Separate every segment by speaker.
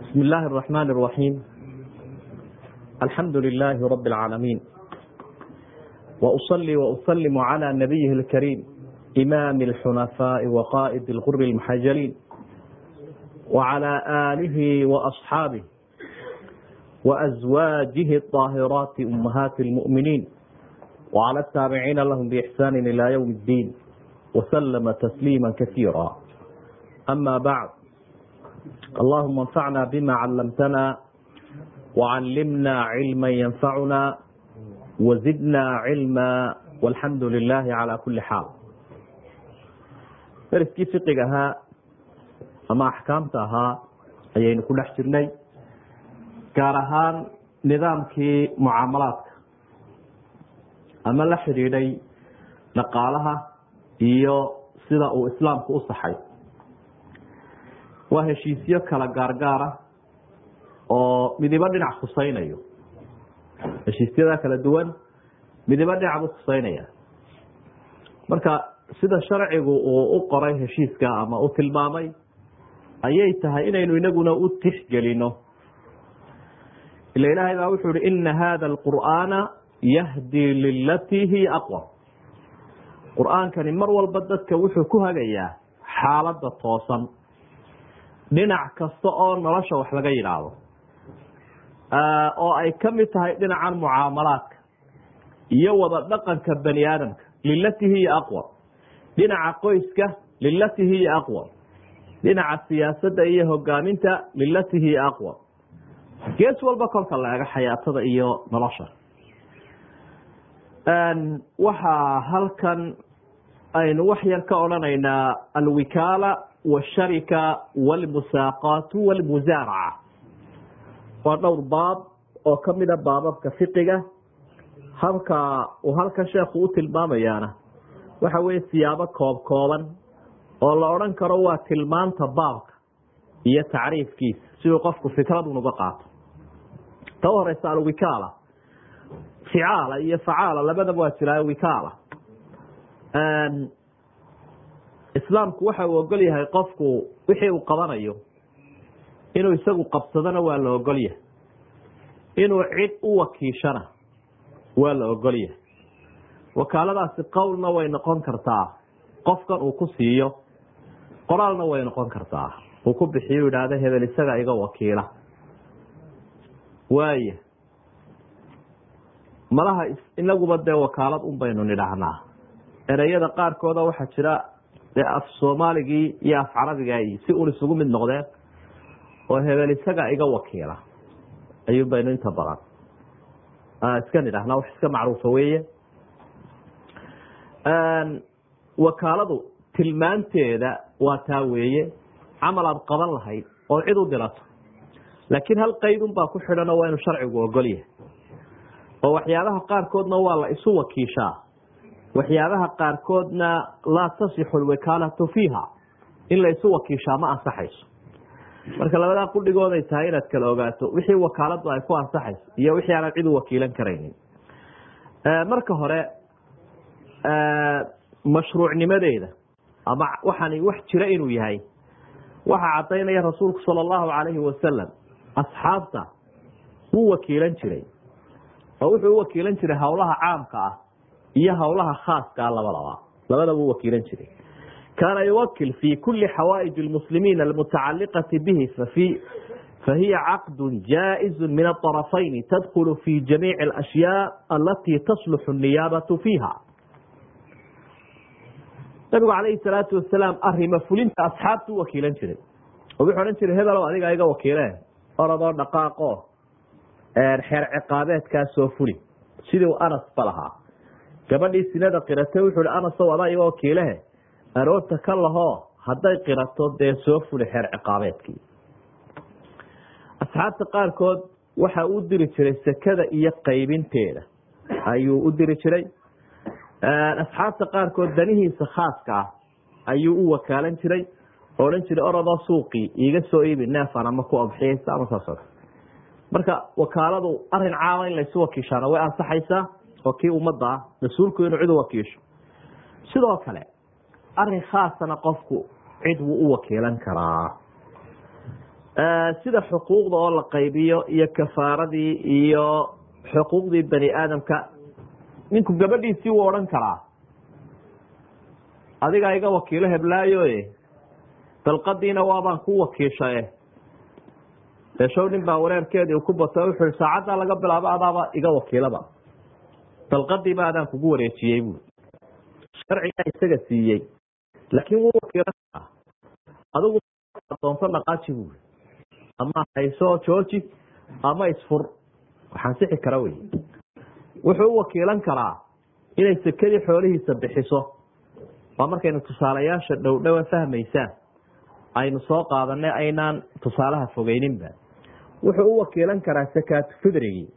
Speaker 1: بسم الله الرحمن الرحيم الحمد لله رب العالمين وأصلي وأسلم على نبيه الكريم إمام الحنفاء وقائد الغر المحجلين وعلى آله وأصحابه وأزواجه الطاهرات أمهات المؤمنين وعلى التابعين لهم بإحسان إلى يوم الدين وسلم تسليما كثيرا أما بعد اللهم انفعنا بما علمتنا وعلمنا علما ينفعنا وزدنا علما والحمد لله على كل حال dariskii fiqiga ahaa ama axkaamta ahaa ayaynu ku dhex jirnay gaar ahaan nidaamkii mucaamalaadka ama la xidhiidhay dhaqaalaha iyo sida uu islaamku u waa heshiisyo kala gaargaara oo midibo dhinac khusaynayo heshiisyada kala duwan midibo dhinac buu khusaynaya marka sida sharcigu uu u qoray heshiiska ama u tilmaamay ayay tahay inaynu inaguna u tixgelino ila ilaahay baa wuxuu ihi ina hada alqur'aana yahdi lilatii hiya aqwam qur'aankani mar walba dadka wuxuu ku hagayaa xaaladda toosan dhinac kasta oo nolosha wax laga yidhaahdo oo ay ka mid tahay dhinacan mucaamalaadka iyo wada dhaqanka bani aadamka. Lilatii hiya aqwam dhinaca qoyska lilatii hiya aqwam dhinaca siyaasadda iyo hogaaminta lilatii hiya aqwam gees walba kolka la ego xayaatada iyo nolosha. Waxaa halkan aynu wax yar ka odhanaynaa alwikaala washarika walmusaaqaatu walmusaaraca waa dhowr baab oo kamida baababka fiqiga. Halka uu halkan sheekhu u tilmaamayaana waxa weye siyaabo koob kooban oo la odhan karo waa tilmaanta baabka iyo tacriifkiisa siduu qofku fikradun uga qaato. Ta u horeysa alwikaala ficaala iyo facaala labadaba waa jiraa wikaala islaamku waxa uu ogol yahay qofku wixii uu qabanayo. Inuu isagu qabsadona waa la ogol yahay. Inuu cid u wakiishana waa la ogol yahay. Wakaaladaasi qowlna way noqon kartaa qofkan uu ku siiyo. Qoraalna way noqon kartaa. Uu ku bixiyo idhaahda hebel isaga iga wakiila. Waaya malaha inaguba dee wakaalad un baynu nidhaahnaa. Ereyada qaarkooda waxaa jira dee af soomaaligii iyo af carabiga si un isugu mid noqdeen oo hebel isaga iga wakiila. Ayuun baynu inta badan. Iska nidhahnaa wax iska macruufa weeye. Wakaaladu tilmaanteeda waa taa weeye camal aad qaban lahayd oo cid u dirato laakiin hal qaydun baa ku xidhanoo waa inuu sharcigu ogol yahay. Oo waxyaabaha qaarkoodna waa la isu wakiishaa waxyaabaha qaarkoodna laa tasixu lwakaalatu fiiha. In la isu wakiishaa ma ansaxayso. Marka labadaa qudhigooday tahay inaad kala ogaato wixii wakaaladu ay ku ansaxayso iyo wixii aanad cid wakiilan karaynin. Marka hore mashruucnimadeeda ama waxaani wax jira inuu yahay waxaa cadaynaya rasuulku sala allahu calayhi wasalam asxaabta wuu wakiilan jiray. Oo wuxuu u wakiilan jiray howlaha caamka ah iyo howlaha khaaska ah labadaba. Labadaba u wakiilan jiray. Kaana yuwakil fi kuli xawaaij lmuslimiin almutacaliqati bihi fahiya caqdu jaa'izu min aطarafayni tadkulu fi jamiici alashyaa alatii tasluxu niyaabatu fiiha. Nabigu calayhi salaatu wasalaam arima fulinta asxaabtu u wakiilan jiray. Wuxuu odhan jiray hebelow adiga iga wakiileen. Orodoo dhaqaaqo. Xeer ciqaabeedkaa fuli. Sidii anas ba gabadhii sinada qirata wuxuu hi anasow adaa iga wakiilehe aroorta ka lahoo hadday qirato dee soo fuli xeer ciqaabeedkii. Asxaabta qaarkood waxa u diri jiray sekada iyo qaybinteeda. Ayuu u diri jiray. Asxaabta qaarkood danihiisa khaaska ah ayuu u wakaalan jiray odhan jiray orodoo suuqii iiga soo iibi neefan ama ku abxiyeysa ama saas marka wakaaladu arrin caama in laysu wakiishaana way ansaxaysaa oo kii ummadda ah mas'uulku inuu cid u wakiisho. Sidoo kale arrin khaasana qofku cid wuu u wakiilan karaa. Sida xuquuqda oo la qaybiyo iyo kafaaradii iyo xuquuqdii bani aadamka ninku gabadhiisii wuu odhan karaa. Adigaa iga wakiilo heblaayoe dalqadiina waabaan ku wakiishae eshow nin baa wareerkeedii ku bato wuxu i saacaddaa laga bilaabo adaaba iga wakiilaba dalqadiiba adaan kugu wareejiyey buui sharcigaa isaga siiyey. Laakiin wuu wakiilan karaa adigu doonto dhaqaaji buui ama hayso jooji ama isfur. Waxaan sixi kara wey. Wuxuu u wakiilan karaa inay sekadii xoolihiisa bixiso. Waa markaynu tusaalayaasha dhowdhowa fahmaysaan. Aynu soo qaadanay aynaan tusaalaha fogeyninba wuxuu u wakiilan karaa sakaatu fidrigii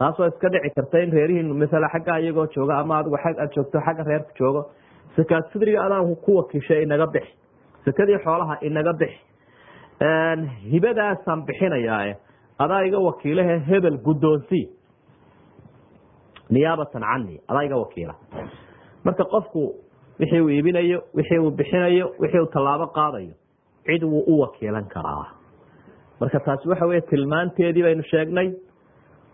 Speaker 1: taasoo iska dhici karta in reerihiinu maala xaggaa iyagoo jooga ama adigu ag aad joogto xagga reerku joogo sakaatu fidriga adaan ku wakiishay inaga bixi sakadii xoolaha inaga bixi. Hibadaasaan bixinayaa adaa iga wakiilahe hebel guddoonsii niyaabatan cani adaa iga wakiila. Marka qofku wixii uu iibinayo wixii uu bixinayo wixii uu tallaabo qaadayo cid wuu u wakiilan karaa. Marka taasi waxa wey tilmaanteedii baynu sheegnay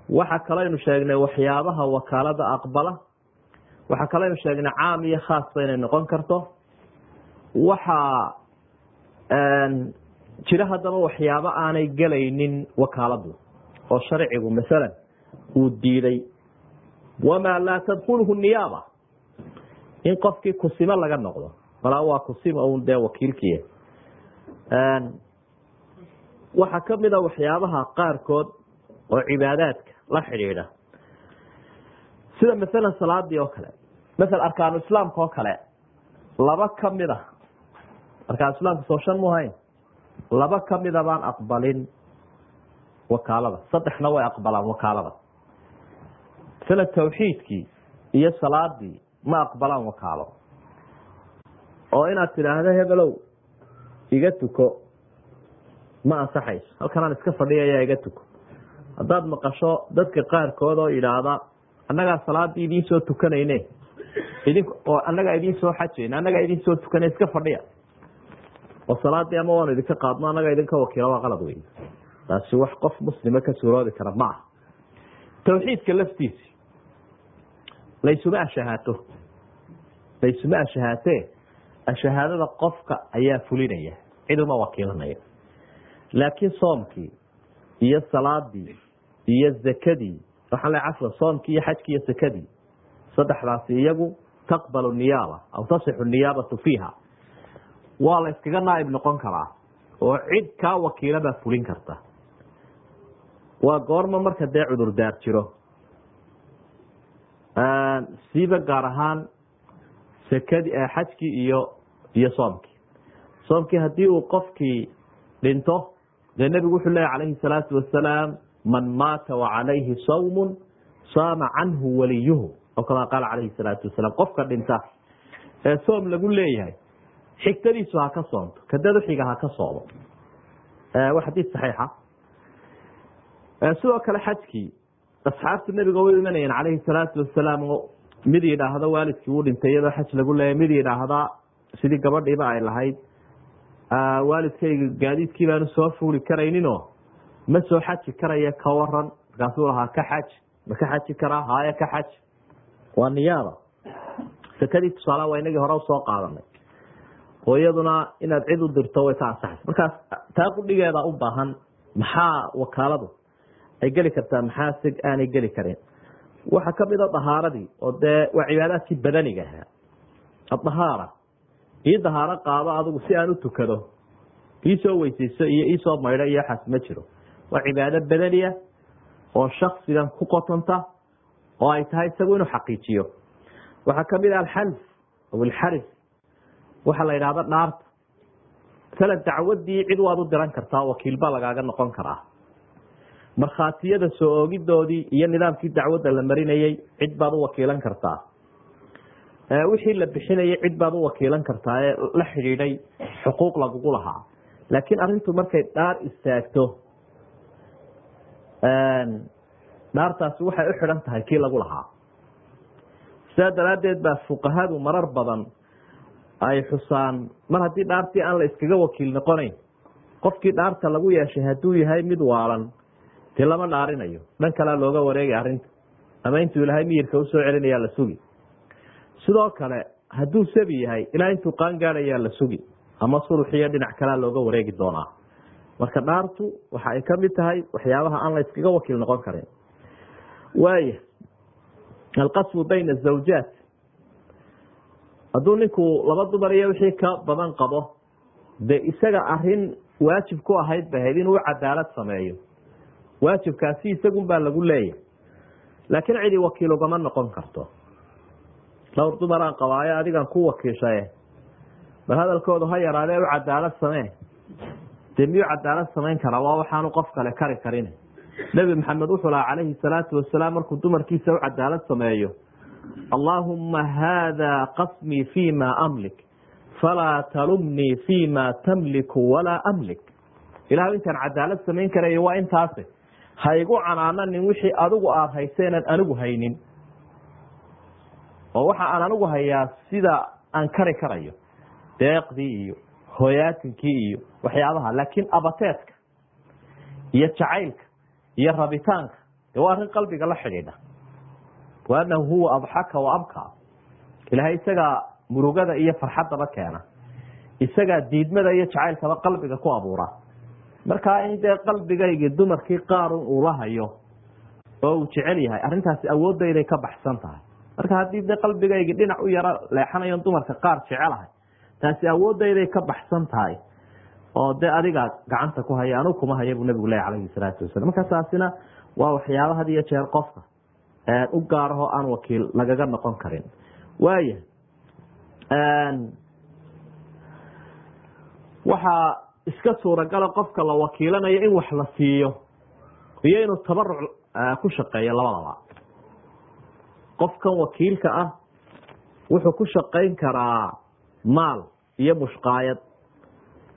Speaker 1: waxa kaleynu sheegnay waxyaabaha wakaalada aqbala. Waxa kaleynu sheegnay caam iyo khaasba inay noqon karto. Waxa jira haddaba waxyaabo aanay gelaynin wakaaladu oo sharcigu masalan uu diiday. Wamaa laa tadkulhu niyaaba. In qofkii kusimo laga noqdo malaa waa kusima un dee wakiilkii waxaa kamida waxyaabaha qaarkood oo cibaadaadka la xidhiidha. Sida masalan salaadii oo kale masal arkaanu islaamka oo kale laba ka mid a arkaan islaamka soo shan mu hayn laba kamida baan aqbalin wakaalada. Saddexna way aqbalaan wakaalada. Masalan tawxiidkii iyo salaadii ma aqbalaan wakaalo. Oo inaad tidhaahdo hebelow iga tuko ma ansaxayso. Halkanaan iska fadhiyaya iga tuko haddaad maqasho dadka qaarkood oo yidhaahda annagaa salaadii idiin soo tukanayne idin oo annagaa idiin soo xajayna annagaa idiin soo tukana iska fadhiya. Oo salaadii ama waanu idinka qaadno? Annagaa idinka wakiila waa qalad wey taasi wax qof muslima ka suuroodi kara ma ah tawxiidka laftiisi laysuma ashahaato. Laysuma ashahaatee ashahaadada qofka ayaa fulinaya cid uma wakiilanaya. Laakiin soomkii iyo salaadii iyo zakadii waxaan le cafwa soomkii iyo xajkii iyo sakadii saddexdaasi iyagu taqbalu niyaaba aw tasixu niyaabatu fiiha. Waa la yskaga naaib noqon karaa oo cid kaa wakiila baa fulin karta. Waa goorma marka dee cudurdaar jiro. Siiba gaar ahaan sakadi xajkii iyo iyo soomkii soomkii haddii uu qofkii dhinto dee nebigu wuxuu leeya calayhi salaatu wasalaam man maata wacalayhi sawmun saama canhu waliyuhu. Oo kamaa qaala calayhi salaatu wasalaam qofka dhinta ee soom lagu leeyahay xigtadiisu ha ka soomto kadadu xiga ha ka soomo waa xadiid saxiixa. Sidoo kale xajkii asxaabtu nebiga way imanayeen calayhi salaatu wasalaam oo mid yidhaahdo waalidkii wuu dhintay iyadoo xaj lagu leeyahy mid yidhaahda sidii gabadhiiba ay lahayd waalidkayga gaadiidkii baanu soo fuuli karayninoo ma soo xaji karaya ka waran markaasuu lahaa ka xaj ma ka xaji karaa haya ka xaj. Waa niyaaba sakadii tusaalaha waa inagii hore u soo qaadanay. Oo iyaduna inaad cid u dirto way ka ansaxaysa markaas taa qudhigeeda u baahan maxaa wakaaladu? Ay geli kartaa maxaa si aanay geli karin? Waxaa ka mid a dahaaradii oo dee waa cibaadaadkii badaniga ahaa. Adahaara ii dahaaro qaado adigu si aan u tukado. Iisoo weysayso iyo iisoo maydho iyo waxaas ma jiro waa cibaado badaniya oo shaksigan ku qotanta oo ay tahay isagu inuu xaqiijiyo. Waxaa ka mid ah alxalf aw alxarif waxaa la yidhahda dhaarta. Masalan dacwadii cid waad u diran kartaa wakiil baa lagaaga noqon karaa. Markhaatiyada soo oogidoodii iyo nidaamkii dacwadda la marinayey cid baad u wakiilan kartaa. Wixii la bixinayay cid baad u wakiilan kartaa ee la xidhiidhay xuquuq lagugu lahaa. Laakiin arintu markay dhaar istaagto dhaartaasi waxay u xidhan tahay kii lagu lahaa. Sidaa daraaddeed baa fuqahadu marar badan ay xusaan mar haddii dhaartii aan la iskaga wakiil noqonayn qofkii dhaarta lagu yeeshay hadduu yahay mid waalan dee lama dhaarinayo. Dhan kalea looga wareegay arrinta. Ama intuu ilaahay miyirka u soo celinayaa la sugi. Sidoo kale hadduu sabi yahay ilaa intuu qaan gaadhayaa la sugi. Ama sulxiyo dhinac kalea looga wareegi doonaa marka dhaartu waxa ay ka mid tahay waxyaabaha aan la iskaga wakiil noqon karin. Waaya alqasmu bayna azawjaat hadduu ninku laba dumar iyo wixii ka badan qabo dee isaga arrin waajib ku ahayd ba ahayd inuu cadaalad sameeyo. Waajibkaasi isagun baa lagu leeyahay. Laakiin cidi wakiil ugama noqon karto. Dhowr dumaraan qabaayo adigan ku wakiishaye. Bal hadalkoodu ha yaraadee u cadaalad samee dee miyuu cadaalad samayn karaa waa waxaanu qof kale kari karin. Nebi maxamed wuxuu lahaa calayhi salaatu wasalaam markuu dumarkiisa u cadaalad sameeyo. Allaahumma haada qasmii fi ma amlik falaa talumnii fi ma tamliku walaa amlik. Ilahu intaan cadaalad samayn karayo waa intaase ha igu canaananin wixii adigu aada hayseenan anigu haynin. Oo waxa aan anigu hayaa sida aan kari karayo. Deeqdii iyo hoyaatinkii iyo waxyaabaha laakiin abateedka iyo jacaylka iyo rabitaanka dee waa arrin qalbiga la xidhiidha. Wa anahu huwa adxaka wa abkaa ilaahay isagaa murugada iyo farxaddaba keena. Isagaa diidmada iyo jacaylkaba qalbiga ku abuura. Markaa in dee qalbigaygi dumarkii qaarun uu la oo uu jecel yahay arrintaasi awoodayday ka baxsan tahay. Marka haddii dee qalbigaygi dhinac u yaro leexanayon dumarka qaar jecelahay taasi awoodayday ka baxsan tahay. Oo dee adigaa gacanta ku haya anu kuma haya buu nabigu leh calayhi salaatu wasalam marka taasina waa waxyaaba had iyo jeer qofka u gaarahoo aan wakiil lagaga noqon karin. Waaya waxaa iska suuragala qofka la wakiilanayo in wax la siiyo iyo inuu tabaruc ku shaqeeyo labadaba. Qofkan wakiilka ah wuxuu ku shaqayn karaa maal iyo mushqaayad.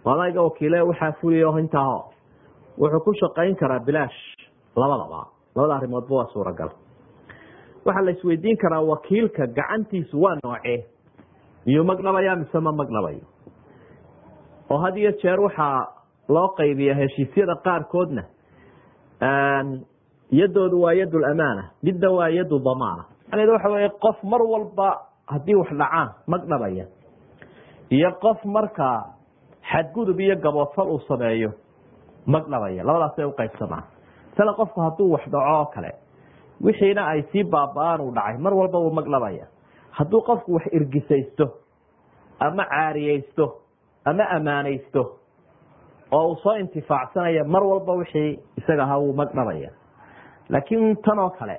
Speaker 1: Adayga wakiile waxaa fuliyo intaaho wuxuu ku shaqayn karaa bilaash labadaba. Labada arrimoodba waa suuragal. Waxaa la isweydiin karaa wakiilka gacantiisu waa noocee? Miyuu magdhabaya mise ma magdhabayo oo had iyo jeer waxaa loo qaybiya heshiisyada qaarkoodna yadoodu waa yad lamaana midna waa yadu damaana. Macneed waxa wey qof mar walba haddii wax dhacaan magdhabaya iyo qof markaa xadgudub iyo gaboodfal uu sameeyo magdhabaya labadaasay uqaybsamaan sala qofku hadduu wax dhaco oo kale wixiina ay sii baaba-aan uu dhacay mar walba uu magdhabaya hadduu qofku wax irgisaysto ama caariyeysto ama amaanaysto oo uu soo intifaacsanaya mar walba wixii isaga ahaa wuu magdhabaya laakiin tan oo kale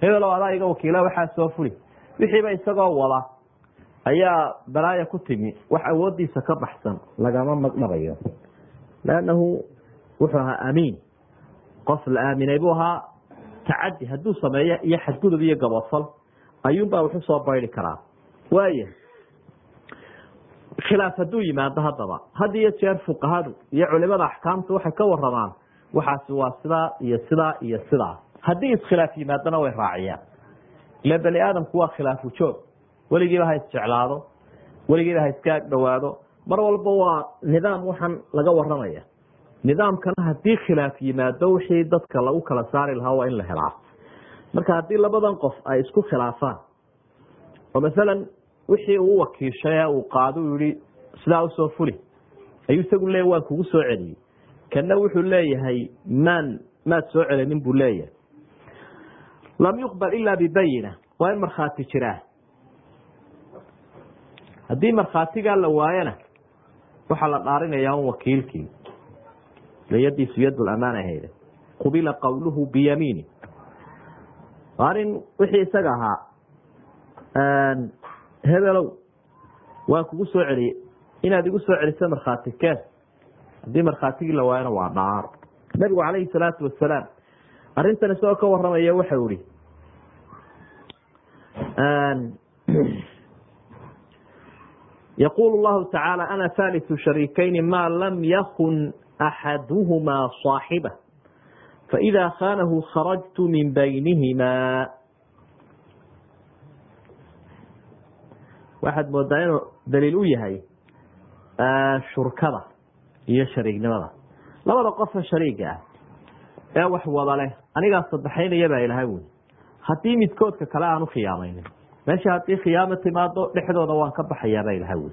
Speaker 1: hebelo adaa iga wakiila waxaa soo fuli wixiiba isagoo wada ayaa balaaya ku timi wax awoodiisa ka baxsan lagama magdhabayo lannahu wuxuu ahaa amiin qof la aaminay buu ahaa tacadi hadduu sameeyo iyo xadgudub iyo gaboodfal ayuunbaa waxu soo baydi karaa. Waaya khilaaf hadduu yimaado haddaba had iyo jeer fuqahadu iyo culimada axkaamta waxay ka waramaan waxaasi waa sidaa iyo sidaa iyo sidaa. Haddii iskhilaaf yimaadona way raaciyaan ila bani aadamku waa khilaafu joog weligiiba ha isjeclaado weligiiba ha iska ag dhowaado. Mar walba waa nidaam waxaan laga waramaya nidaamkana haddii khilaaf yimaado wixii dadka lagu kala saari lahaa waa in la helaa. Marka haddii labadan qof ay isku khilaafaan oo masalan wixii uu wakiishay uu qaado u yihi sidaa u soo fuli. Ayuu isagu leeya waan kugu soo celiyey. Kana wuxuu leeyahay maan maad soo celinin buu leeyahay. Lam yuqbal ila bibayina waa in markhaati jiraa haddii markhaatigaa la waayana waxaa la dhaarinayaa un wakiilkii. Yadiisu yad amaan ahayde qubila qawluhu biyamiini. Arin wixii isaga ahaa hebelow waan kugu soo celiyey inaad igu soo celiso markhaati keen. Haddii markhaatigii la waayana waa dhaar nabigu calayhi salaatu wasalaam arrintan isagoo ka waramaya waxau ihi yaqul llahu tacaala ana haliu shariikayni ma lam yakun axaduhumaa صaaxiba faإida khanahu kharajtu min baynihima waxaad moodaa inuu daliil u yahay shurkada iyo shariignimada labada qofa shariiga ah ee wax wada leh anigaa sadexaynaya baa ilahay wy haddii midkoodka kale aanu khiyaamaynin meesha haddii khiyaamo timaado dhexdooda waan ka baxayaabaa ilahay wy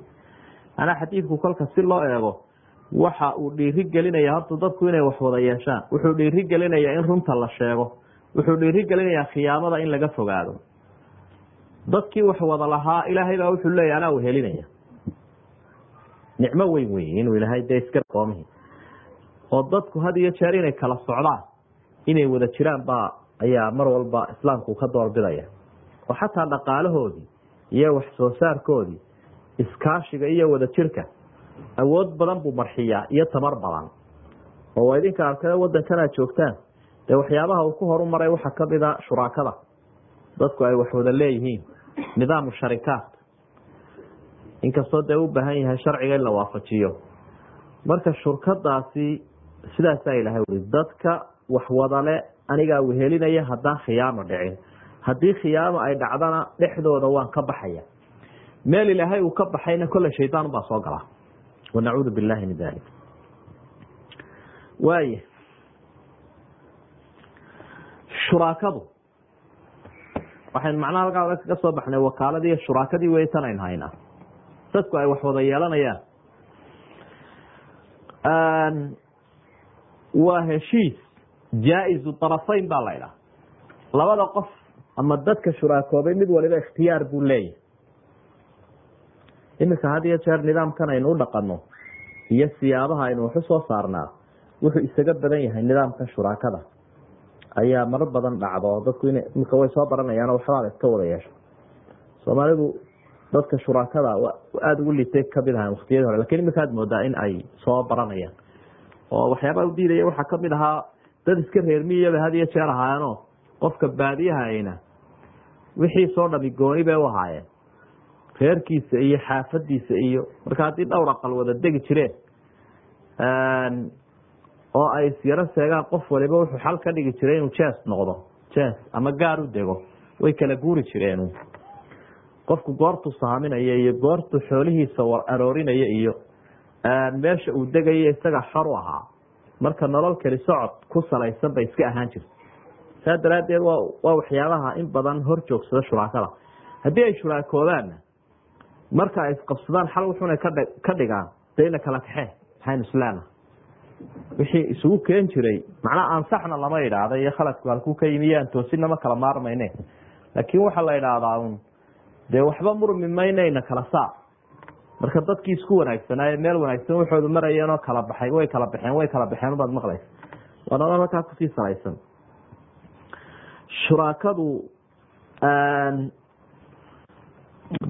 Speaker 1: manaa xadiidku kolka si loo eego waxa uu dhiiri gelinaya horta dadku inay wax wada yeeshaan. Wuxuu dhiiri gelinayaa in runta la sheego. Wuxuu dhiiri gelinayaa khiyaamada in laga fogaado. Dadkii wax wada lahaa ilaahay baa wuxuu leeya anaa u helinaya. Nicmo weyn wey inuu ilaahay dee iska qoomihi. Oo dadku had iyo jeer inay kala socdaan inay wada jiraan baa ayaa mar walba islaamku ka doorbidaya oo xataa dhaqaalahoodii iyo wax soo saarkoodii iskaashiga iyo wada jirka awood badan buu marxiyaa iyo tamar badan. Oo waa idinka arkada wadankan aad joogtaan. Dee waxyaabaha uu ku horumaray waxaa kamida shuraakada. Dadku ay wax wada leeyihiin. Nidaamu sharikaat. Inkastoo dee u baahan yahay sharciga in la waafajiyo. Marka shurkadaasi sidaasaa ilahay ui dadka wax wadale anigaa wehelinaya haddaan khiyaamo dhicin haddii khiyaamo ay dhacdana dhexdooda waan ka baxaya. Meel ilaahay uu ka baxayna kolle shaydaan baa soo galaa wanacuudu billahi min dalik waaya shuraakadu waxaynu macnaha halkaa kaga soo baxnay wakaaladii iyo shuraakadii wey tan aynu haynaa dadku ay wax wada yeelanayaan. Waa heshiis jaa-izu طarafayn baa la idhaha labada qof ama dadka shuraakoobay mid waliba ikhtiyaar buu leeyahay iminka had iyo jeer nidaamkan aynu u dhaqano iyo siyaabaha aynu waxu soo saarnaa wuxuu isaga badan yahay nidaamka shuraakada. Ayaa marar badan dhacdo. Dadku in imika way soo baranayaano waxbaada iska wada yeesho. Soomaalidu dadka shuraakada aada ugu litay ka mid ahaa waktiyadii hore laakiin imika aad moodaa in ay soo baranayaan. Oo waxyaabaa udiidaya waxaa ka mid ahaa dad iska reermiyaba had iyo jeer ahaayeeno qofka baadiyahayna wixii soo dhami gooni bay u ahaayeen. Reerkiisa iyo xaafadiisa iyo marka haddii dhowr aqal wada degi jireen oo ay isyaro seegaan qof waliba wuxuu xal ka dhigi jiray inuu jes noqdo jes ama gaar u dego way kala guuri jireen qofku goortuu saaminaya iyo goortuu xoolihiisa war aroorinaya iyo meesha uu degayo isaga xor u ahaa. Marka nolol keli socod ku salaysan bay iska ahaan jirta saa daraadeed waa waxyaabaha in badan hor joogsada shuraakada haddii ay shuraakoobaanna marka ay isqabsadaan xal wuxuna ka dhigaan de ina kala kaxee maxaynu islaana wixii isugu keen jiray macnaa ansaxna lama idhaahda iyo khaladku halkuu ka yimi yaan toosinama kala maarmayne. Laakiin waxaa la idhaahdaa un dee waxba murmi maynayna kala saar marka dadkii isku wanaagsanaaye meel wanaagsan waxoodu marayeenoo kala baxay way kala baxeen way kala baxeen baad maqlaysa waa nolol halkaa ku sii salaysan shuraakadu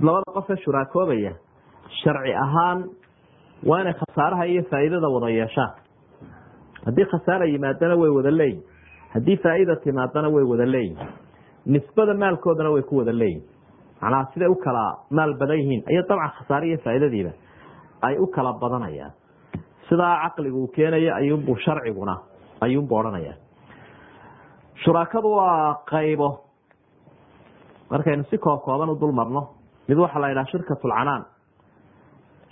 Speaker 1: labada qof ee shuraakoobaya sharci ahaan waa inay khasaaraha iyo faa'iidada wada yeeshaan haddii khasaara yimaadana way wada leeyihiin haddii faa'iida timaadana way wada leeyihiin nisbada maalkoodana way ku wada leeyihiin macnaha siday u kala maal badan yihiin. Iyo dabcan khasaare iyo faa'iidadiiba ay u kala badanayaan. Sidaa caqligu uu keenayo ayuunbuu sharciguna ayuunbu odhanaya shuraakadu waa qaybo. Markaynu si koob kooban u dul marno mid waxaa la yidhaha shirkatulcanaan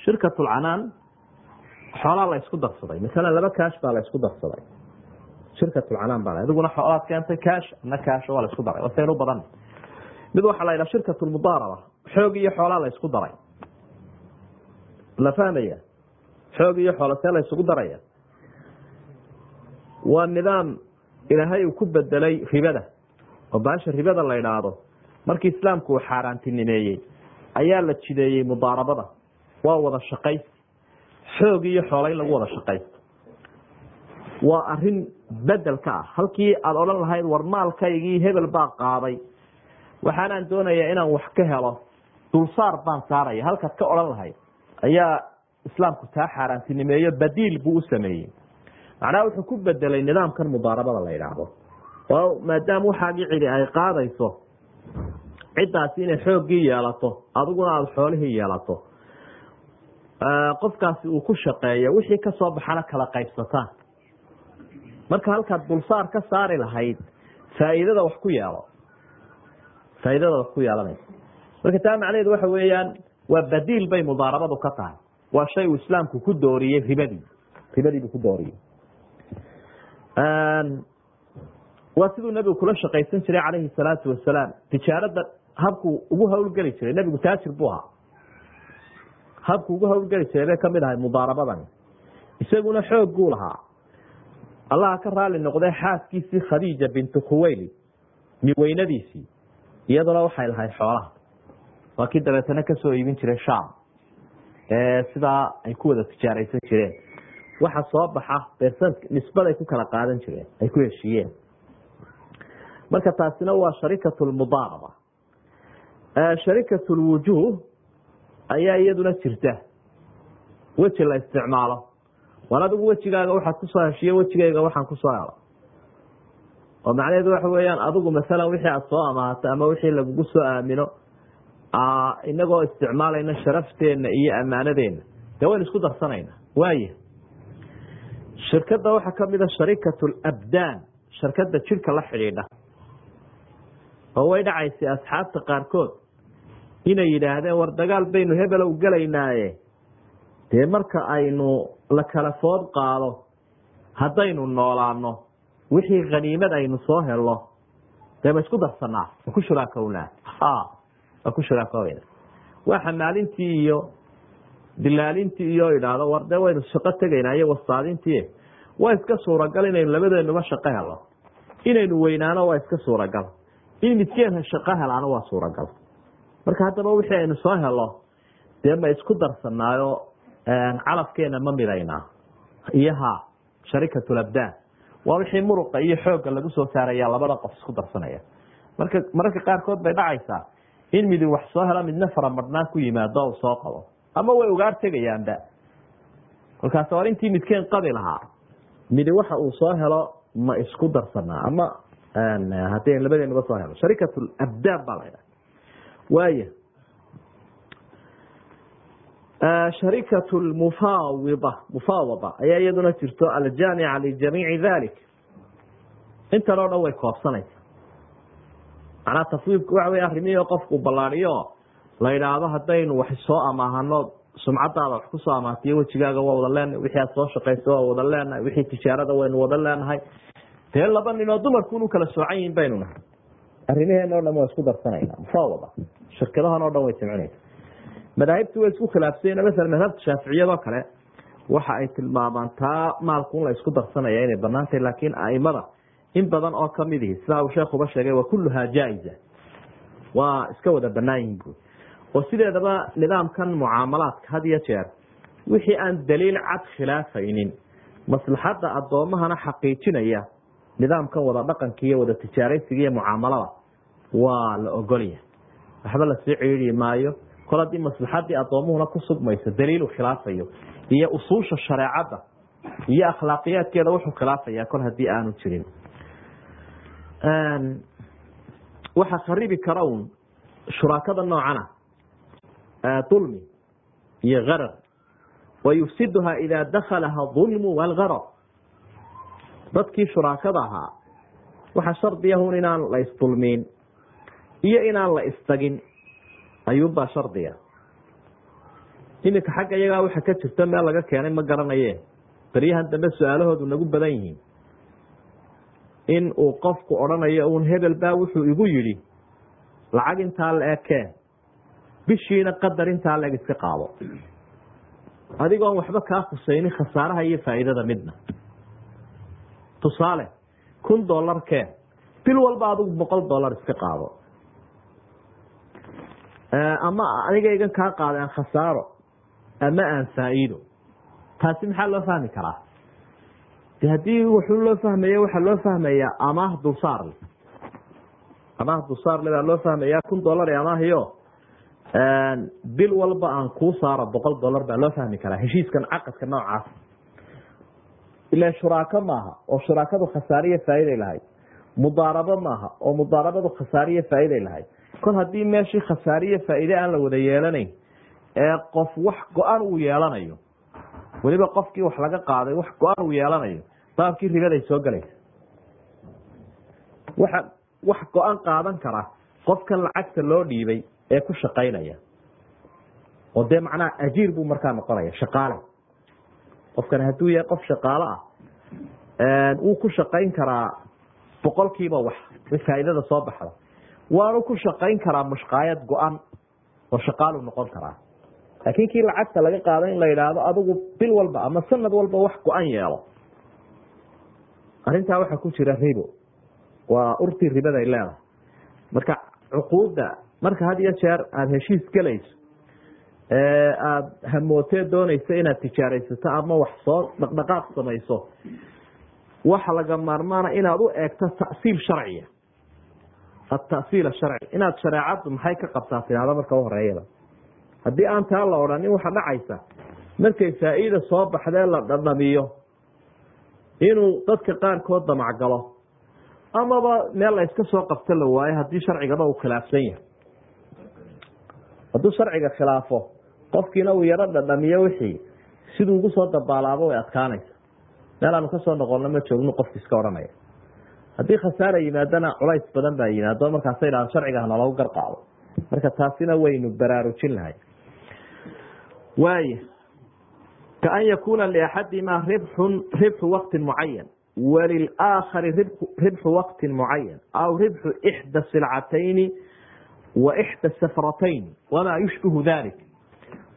Speaker 1: shirkatulcanaan xoolaa la darsaday. Masalan laba kaash baa la darsaday. Shirkatulcanaan baa adiguna xoolaad keentay kaash ana kaasho waa la isku daray. Wasaynu badan. Mid waxaa la yidhaha shirkatulmudaaraba xoog iyo xoolaa la daray. La fahmaya? Xoog iyo xoola see la daraya? Waa nidaam ilaahay uu ku bedelay ribada. Oo baasha ribada la idhaahdo markii islaamku uu xaaraantinimeeyey ayaa la jideeyey mudaarabada. Waa wada shaqaysi xoog iyo xoola in lagu wada shaqaysto waa arrin bedel ka ah. Halkii aada odhan lahayd war maalkaygii hebel baa qaaday. Waxaanaan doonayaa inaan wax ka helo. Dulsaar baan saaraya. Halkaad ka odhan lahayd ayaa islaamku taa xaaraantinimeeyo badiil buu u sameeyey macnaha wuxuu ku bedelay nidaamkan mudaarabada la yidhaahdo oo maadaama waxaagii cidi ay qaadayso ciddaasi inay xooggii yeelato adiguna aada xoolihii yeelato qofkaasi uu ku shaqeeyo wixii ka soo baxana kala qaybsataan. Marka halkaad dulsaar ka saari lahayd faa'iidada wax ku yeelo faa'iidada wax ku yeelanaysa marka taa macnaheedu waxa weeyaan waa badiil bay mudaarabadu ka tahay. Waa shay uu islaamku ku dooriyey ribadii. Ribadii buu ku dooriyey waa siduu nebigu kula shaqaysan jiray calayhi salaatu wasalaam. Tijaarada habku ugu hawlgeli jiray nebigu taajir buu ahaa. Habku ugu hawlgeli jiray bay ka mid ahay mudaarabadani. Isaguna xoog buu lahaa. Allaha ka raali noqdee xaaskiisii khadiija bintu khuweyli miweynadiisii iyaduna waxay lahayd xoolaha. Waa kii dabeetana ka soo iibin jiray sham sidaa ay ku wada tijaaraysan jireen waxa soo baxa beersan nisbaday ku kala qaadan jireen ay ku heshiiyeen. Marka taasina waa sharikatu lmudaaraba sharikatu lwujuh ayaa iyaduna jirta. Weji la isticmaalo. War adigu wejigaaga waxaad ku soo heshiiye wejigayga waxaan ku soo helo. Oo macnaheedu waxa weeyaan adigu masalan wixii aada soo amaahatay ama wixii lagugu soo aamino inagoo isticmaalayna sharafteenna iyo ammaanadeena dee waynu isku darsanayna waaya shirkadda waxaa kamida sharikatu labdaan shirkadda jirka la xidhiidha. Oo way dhacaysay asxaabta qaarkood inay yidhaahdeen war dagaal baynu hebelow gelaynaaye. Dee marka aynu la kala food qaado haddaynu noolaano wixii khaniimad aynu soo helno dee ma isku darsanaa ma ku shuraakownaa waa ku shuraakoobayna waa xamaalintii iyo dilaalintii iyo idhaahdo war dee waynu shaqo tegaynaa iyo waa iska suuragal inaynu labadeenuba shaqo helo. Inaynu weynaano waa iska suuragal. In midkeen shaqo helaano waa suuragal. Marka haddaba wixii aynu soo helo dee ma isku darsanaayo calafkeena ma midaynaa iyo ha sharikatulabdaan waa wixii muruqa iyo xoogga lagu soo saaraya labada qof isku darsanaya. Marka mararka qaarkood bay dhacaysaa. In midi wax soo helo midna faramadhnaan ku yimaado u soo qabo ama way ugaar tegayaanba kolkaas war intii midkeen qabi lahaa. Midi waxa uu soo helo ma isku darsanaa ama haddii an labadeenuba soo helo sharikatulabdaan baa laydhaha waaya sharikatu lmufaawida mufaawada ayaa iyaduna jirto aljaamica lijamiici dalik intan oo dhan way koobsanaysa macnaa tafwiidku waxa wey arrimihii qofku ballaadiyo la yidhaahdo haddaynu wax soo amaahano sumcadaada wax ku soo amaatiyo wejigaaga waa wada leenahay wixii aad soo shaqaysa waa wada leenahay wixii tijaarada waynu wada leenahay. Dee laba nin oo dumarkuunu kala soocan yihiin baynu nahay. Arrimaheena o dhan waa isku darsanayna mufaawada shirkadahan o dhan way jimcinaysa madaahibtu way isku khilaafsayeen masalan madhabta shaaficiyadoo kale waxa ay tilmaamaan taa maalku in la isku darsanaya inay bannaan tahay laakiin aimada in badan oo ka mid ihi sidaa uu sheekuba sheegay wa kulluhaa jaa-iza waa iska wada banaan yihiin buui oo sideedaba nidaamkan mucaamalaadka had iyo jeer wixii aan daliil cad khilaafaynin maslaxadda addoomahana xaqiijinaya nidaamkan wada dhaqanka iyo wada tijaaraysiga iyo mucaamalada waa la ogolya waxba la sii ciiri maayo. Kol haddii maslaxadii addoomuhuna ku sugmayso daliilu khilaafayo iyo usuusha shareecadda iyo akhlaaqiyaadkeeda wuxuu khilaafaya kol haddii aanu jirin. Waxa kharibi kara un shuraakada noocana dulmi iyo garar wa yufsiduha idaa dakalaha dulmu walgarar dadkii shuraakada ahaa waxaa shardiyahun inaan la isdulmiin iyo inaan la istagin ayuunbaa shardiga iminka xagga iyagaa waxa ka jirta meel laga keenay ma garanaye baryahan dambe su'aalahoodu nagu badan yihiin in uu qofku odhanayo uun hebel baa wuxuu igu yidhi lacag intaa la ekeen bishiina qadar intaa la eg iska qaado. Adigoon waxba kaa khusaynin khasaaraha iyo faa'iidada midna. Tusaale kun dollar keen bil walba adigu boqol dollar iska qaado. Ama anigaygan kaa qaaday aan khasaaro ama aan faa'iido. Taasi maxaa loo fahmi karaa? De haddii wuxuu loo fahmaya waxaa loo fahmayaa amaah dulsaarle amaah dulsaarle baa loo fahmayaa kun dollar ee amaahiyo bil walba aan kuu saaro boqol dollar baa loo fahmi karaa heshiiskan caqadka noocaas. Ilan shuraako maaha oo shuraakadu khasaariyo faa'iday lahayd. Mudaarabo maaha oo mudaarabadu khasaariyo faa'iday lahayd. Kol haddii meeshii khasaariyo faa'iide aan la wada yeelanayn ee qof wax go-an uu yeelanayo weliba qofkii wax laga qaaday wax go-an uu yeelanayo baabkii ribaday soo gelaysa waxa wax go-an qaadan kara qofkan lacagta loo dhiibay ee ku shaqaynaya. Oo dee macnaha ajiir buu markaa noqonaya shaqaale. Qofkani hadduu yahay qof shaqaalo ah wuu ku shaqayn karaa boqolkiiba wax faa'iidada soo baxda waanu ku shaqayn karaa mushqaayad go-an oo shaqaalu noqon karaa. Laakiin kii lacagta laga qaado in la yidhaahdo adigu bil walba ama sanad walba wax go-an yeelo. Arrintaa waxaa ku jira ribo. Waa urtii ribaday leedahay. Marka cuquudda marka had iyo jeer aada heshiis gelayso aada hamootee doonayso inaad tijaaraysato ama wax soo dhaqdhaqaaq samayso waxa laga maarmaana inaad u eegto ta'siil sharciya atasiil sharci. Inaad shareecaddu maxay ka qabtaa tidhahdo marka uhoreeyada haddii aan taa la odhanin waxa dhacaysa. Markay faa'iida soo baxdee la dhadhamiyo inuu dadka qaarkood damacgalo amaba meel la iska soo qabto la waayo haddii sharcigaba uu khilaafsan yahay hadduu sharciga khilaafo qofkiina uu yaro dhadhamiyo wixii siduu ugu dabaalaabo way adkaanaysa meel aanu ka soo noqonno ma joognu qofki iska odhanaya. Haddii khasaara yimaadana culays badan baa yimaado markaasa idhahdo sharciga hanalagu garqaado marka taasina waynu baraarujin lahay. Waaya kaan yakuuna liaxadimaa ribxun ribxu waqtin mucayan walilaakhari ribxu waqtin mucayan aw ribxu ixda silcatayni wa ixda safratayn wamaa yushbihu dalik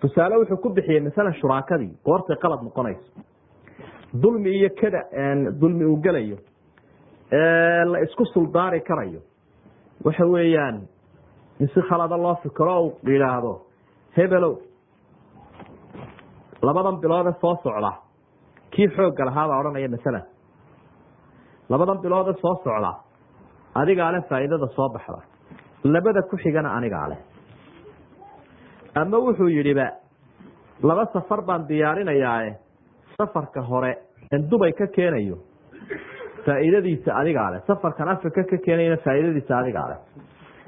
Speaker 1: tusaale wuxuu ku bixiyey masalan shuraakadii goortay qalad noqonayso dulmi iyo kada dulmi uu gelayo la isku suldaari karayo waxa weeyaan in si khalada loo fikiro u yidhaahdo hebelow labadan biloode soo socda kii xoogga lahaabaa odhanaya masalan labadan biloode soo socda adigaa leh faa'iidada soo baxda labada ku xigana anigaa leh. Ama wuxuu yidhiba laba safar baan diyaarinayaae safarka hore en dubay ka keenayo faa'iidadiisa adigaa leh. Safarkan africa ka keenayna faa'iidadiisa adigaa leh.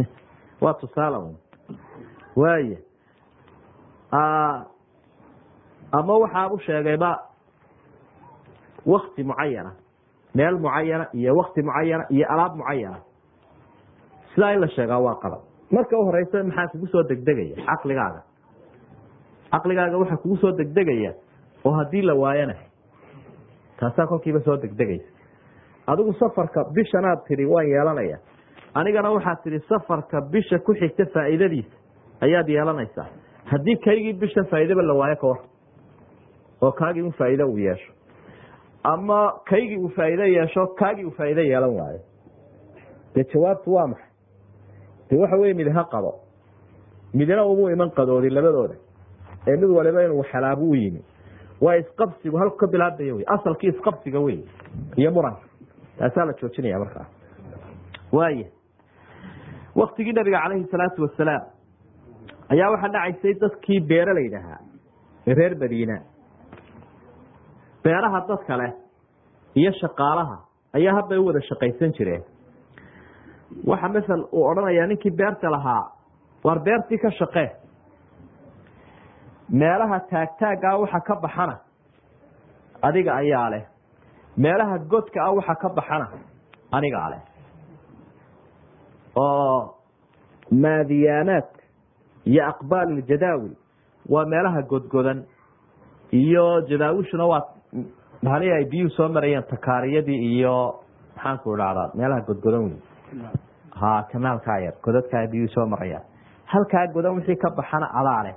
Speaker 1: Waa tusaale waaya ama waxaabu sheegayba wakti mucayana meel mucayana iyo wakti mucayana iyo alaab mucayana sidaa in la sheegaa waa qalab marka u horeysa maxaa kugu soo degdegaya? Caqligaaga. Caqligaaga waxaa kugu degdegaya oo haddii la waayana taasaa kolkiiba soo degdegaysa. Adigu safarka bishanaad tidhi waan yeelanaya anigana waxaad tidhi safarka bisha ku xigta faa'iidadiisa ayaad yeelanaysaa. Haddii kaygii bisha faa'iidaba la waayo ka war oo kaagii un faa'iide uu yeesho. Ama kaygii uu faa'iide yeesho kaagii uu faa'iide yeelan waayo. Dee jawaabtu waa maxay de waxa weye mid ha qabo midna umu iman qadoodin labadooda ee mid waliba inuu xalaabo u yimi. Waa isqabsigu halku ka bilaabaya wey asalkii isqabsiga wey iyo muranka taasaa la joojinaya markaa waaya waktigii nabiga calayhi salaatu wasalaam ayaa waxaa dhacaysay dadkii beeralayda ahaa ee reer madiina. Beeraha dadka leh iyo shaqaalaha ayaa hadbay u wada shaqaysan jireen waxa masel uu odhanayaa ninkii beerta lahaa waar beertii ka shaqee meelaha taagtaaggaa waxa ka baxana adiga ayaa leh. Meelaha godka ah waxa ka baxana anigaa leh. Oo maadiyaanaadka iyo aqbaal iljadaawil waa meelaha godgodan. Iyo jadaawishuna waa mahali ay biyuhu soo marayeen takaariyadii iyo maxaanku idhahdaa meelaha godgodan wey ha kanaalkaa yar godadkaa biyuhu soo marayaan halkaa godan wixii ka baxana adaa leh.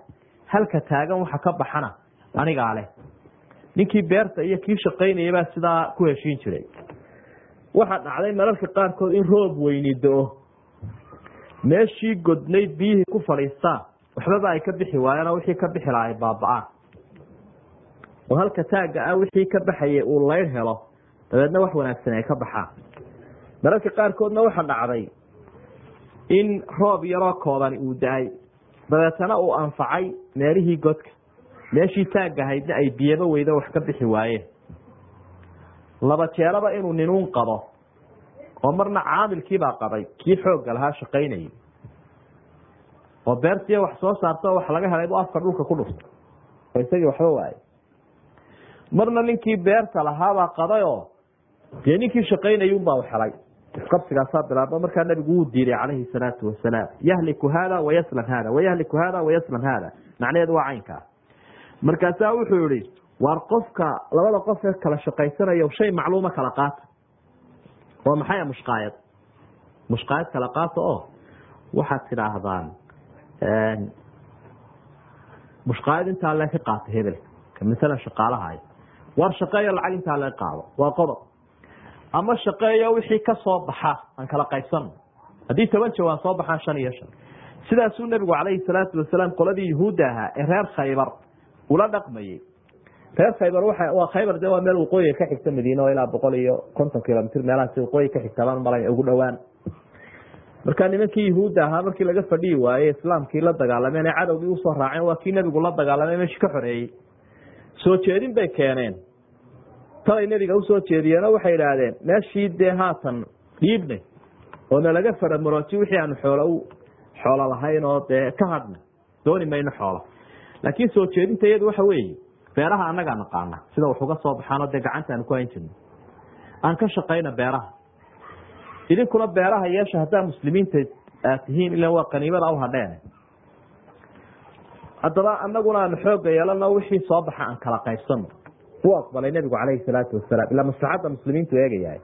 Speaker 1: Halka taagan waxa ka baxana anigaa leh. Ninkii beerta iyo kii shaqaynayabaa sidaa ku heshiin jiray. Waxaa dhacday mararka qaarkood in roob weyni do-o meeshii godnayd biyihii ku fadhiistaan waxbaba ay ka bixi waayeen oo wixii ka bixi laha ay baaba-aan. Oo halka taagga ah wixii ka baxaya uu laydh helo. Dabeedna wax wanaagsan ay ka baxaan mararka qaarkoodna waxa dhacday in roob yaroo koobani uu da'ay dabeetana uu anfacay meelihii godka. Meeshii taaggahaydna ay biyaba weydo wax ka bixi waayeen laba jeeraba inuu ninuun qabo oo marna caamilkiibaa qabay kii xoogga lahaa shaqaynayay. Oo beertiiya wax soo saarta wax laga helay bu afka dhulka ku dhufta oo isagii waxba waayay. Marna ninkii beerta lahaabaa qaday oo dee ninkii shaqaynayunbaa helay isqabsigaasaa bilaaba markaa nabigu wuu diiday calayhi salaatu wasalaam yahliku haada wayaslam haada wayahliku haada wayaslam haada macnaheedu waa caynkaa markaasaa wuxuu yihi waar qofka labada qof ee kala shaqaysanayo shay macluuma kala qaata oo maxay mushqaayad mushqaayad kala qaata oo waxaad tidhaahdaan mushqaayad intaa lee ka qaata hebel masalan shaqaalahay waar shaqeeyo lacag intaa lee qaado waa qodob ama shaqeeyo wixii ka soo baxa aan kala qaybsano haddii toban jawaan soo baxaan shan iyo shan. Sidaasuu nebigu calayhi salaatu wasalaam qoladii yuhuudda ahaa ee reer khaybar ula dhaqmayey reer khaybar waa khaybar de waa meel waqooyiga ka xigta madiine oo ilaa boqol iyo konton kilomitr meelahaasi waqooyi ka xigta baan malay ugu dhowaan. Marka nimankii yuhuudda ahaa markii laga fadhiyi waaye islaamkii la dagaalameen ee cadowgii u soo raaceen waa kii nebigu la dagaalamay meeshii ka xoreeyey. Soo jeedin bay keeneen talay nebiga u soo jeediyeenoo waxay idhaahdeen meeshii dee haatan oo nalaga faramarooji wixii aanu xoolo xoolo lahayn oo dee ka hadhna dooni mayno xoolo. Laakiin soo jeedinta iyadu waxa weeye beeraha annagaa naqaana sida wax uga soo baxaanoo dee gacanta aanu ku hayn jirno aan ka shaqayna beeraha. Idinkuna beeraha yeesha haddaa muslimiinta aad tihiin ila waa qaniimada u hadheen. Haddaba anaguna aanu xooga yeelano wixii soo baxa aan kala qaybsano u aqbalay nebigu calayhi salaatu wasalaam ilaa maslaxadda muslimiintu eegayahay.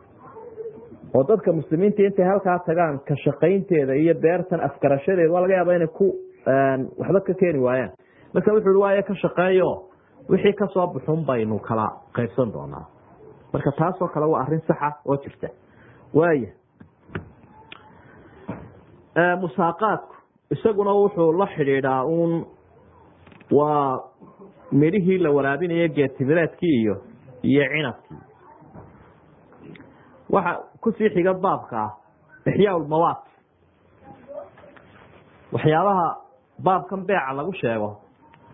Speaker 1: Oo dadka muslimiinta intay halkaa tagaan ka shaqaynteeda iyo beertan afgarashadeeda waa laga yaaba inay ku waxba ka keeni waayaan. Marka wuxu i ka shaqeeyo. Wixii ka soo buxun baynu kala qaybsan doonaa. Marka taasoo kale waa arrin saxa oo jirta. Waaya musaaqaadku isaguna wuxuu la xidhiidhaa uun waa midhihii la waraabinayo geetimireedkii iyo iyo cinabkii waxa ku sii xiga baabka ah ixyaa ulmawaat waxyaabaha baabkan beeca lagu sheego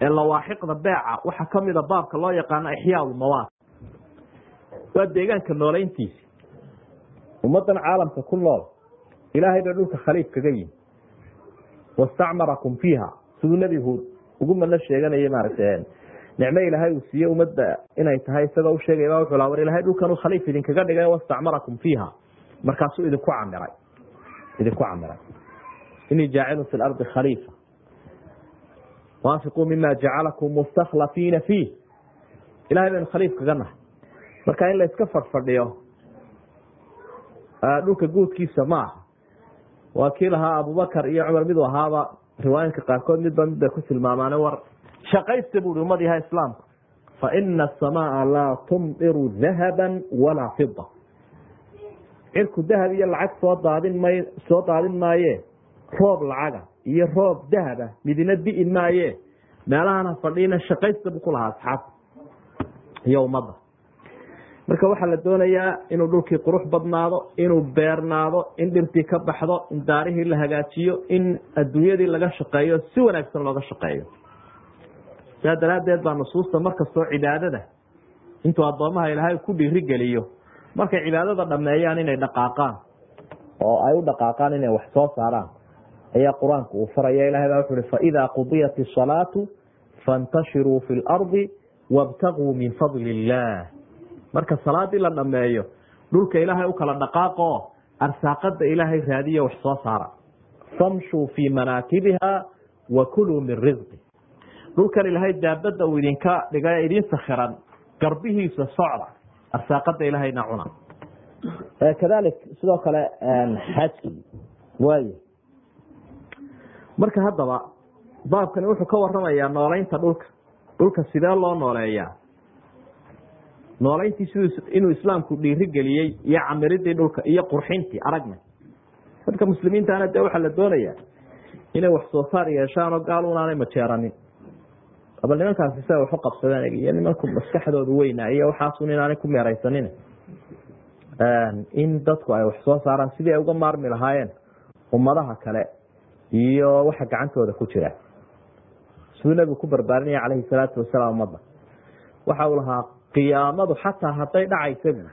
Speaker 1: ee lawaaxiqda beeca waxaa kamida baabka loo yaqaano ixyaa ulmawaat waa deegaanka nooleyntiisi ummadan caalamka ku nool ilaahay bay dhulka khaliif kaga yihiin wastacmarakum fiiha siduu nebi huud ugu madno sheeganaya maaragta nicmo ilaahay uu siiye ummadda inay tahay isagoo u sheegay ba wuxuu laa war ilahay dhulkan khaliif idinkaga dhigay wastacmarakum fiiha. Markaasuu idinku camiray. Idinku camiray. Inii jaacilun fi lardi khaliifa. Waafiquu mima jacalakum mustakhlafiina fiih. Ilahay baynu khaliif kaga nahay. Marka in la iska fadhfadhiyo dhulka guudkiisa ma aha. Waa kii lahaa abubakar iyo cumar miduu ahaaba riwaayinka qaarkood midba mid bay ku tilmaamaane war shaqaysta buui ummad yaha islaamku fa ina asamaa laa tumdiru dahaba walaa fida cirku dahab iyo lacag soo daadin may soo daadin maaye. Roob lacaga iyo roob dahaba midina di'i maaye. Meelahana fadhiina shaqaysta buu ku asxaabta iyo ummadda marka waxaa la doonayaa inuu dhulkii qurux badnaado inuu beernaado in dhirtii ka baxdo in daarihii la hagaajiyo in adduunyadii laga shaqeeyo si wanaagsan looga shaqeeyo saa daraaddeed baa nusuusta markastoo cibaadada intuu addoomaha ilaahay ku dhiirigeliyo markay cibaadada dhameeyaan inay dhaqaaqaan oo ay u dhaqaaqaan inay wax soo saaraan ayaa qur'aanku uu faraya ilahay baa wuxu uhi faidaa qudiyat isalaatu fantashiruu fi lardi wabtaguu min fadli illah marka salaadii la dhameeyo dhulka ilaahay u kala dhaqaaqo arsaaqada ilaahay raadiyo wax soo saara. Famshuu fii manaakibiha wa kuluu min risqi dhulkan ilaahay daabada uu idinka dhiga idin sakhiran garbihiisa socda arsaaqada ilaahayna cuna. Kadalik sidoo kale xajki waay marka haddaba baabkani wuxuu ka waramayaa nooleynta dhulka. Dhulka sidee loo nooleeyaa? Nooleyntii siduu inuu islaamku dhiirigeliyey iyo camiridii dhulka iyo qurxintii aragna. Dadka muslimiintaana dee waxaa la doonayaa inay wax soo saar yeeshaan oo gaal unaanay majeeranin bal nimankaasi sia waxu qabsadeen iyo nimanku maskaxdooda weyna iyo waxaasun inaanay ku meeraysanin in dadku ay wax soo saaraan sidii ay uga maarmi lahaayeen ummadaha kale iyo waxa gacantooda ku jira siduu nebigu ku barbaarinaya calayhi salaatu wasalaam ummadda waxa uu lahaa qiyaamadu xataa hadday dhacaysa bu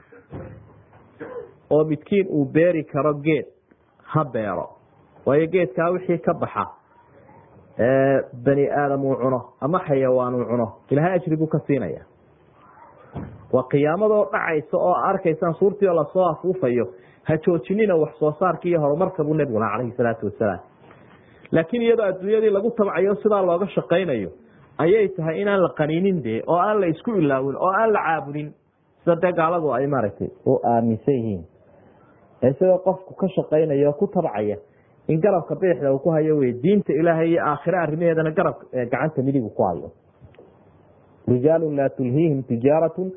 Speaker 1: oo midkiin uu beeri karo geed ha beero waayo geedkaa wixii ka baxa bani aadam uu cuno ama xayawaan uu cuno. Ilahay ajri buu ka siinaya. Waa qiyaamadoo dhacaysa oo arkaysaan suurtii oo la soo afuufayo ha joojinina wax soo saarka iyo horumarka buu nebigu lahaa calayhi salaatu wasalaam laakiin iyadoo adduunyadii lagu tabcayo sidaa looga shaqaynayo ayay tahay inaan la qaniinin dee oo aan la isku ilaawin oo aan la caabudin. Sida dee gaaladu ay maaragtay u aaminsan yihiin. Isagoo qofku ka shaqaynaya oo ku tabcaya in garabka bidixda uu ku hayo wey diinta ilaahay iyo aakhire arrimaheedana garab gacanta midigu ku hayo. Rijaalu laa tulhiihim tijaaratun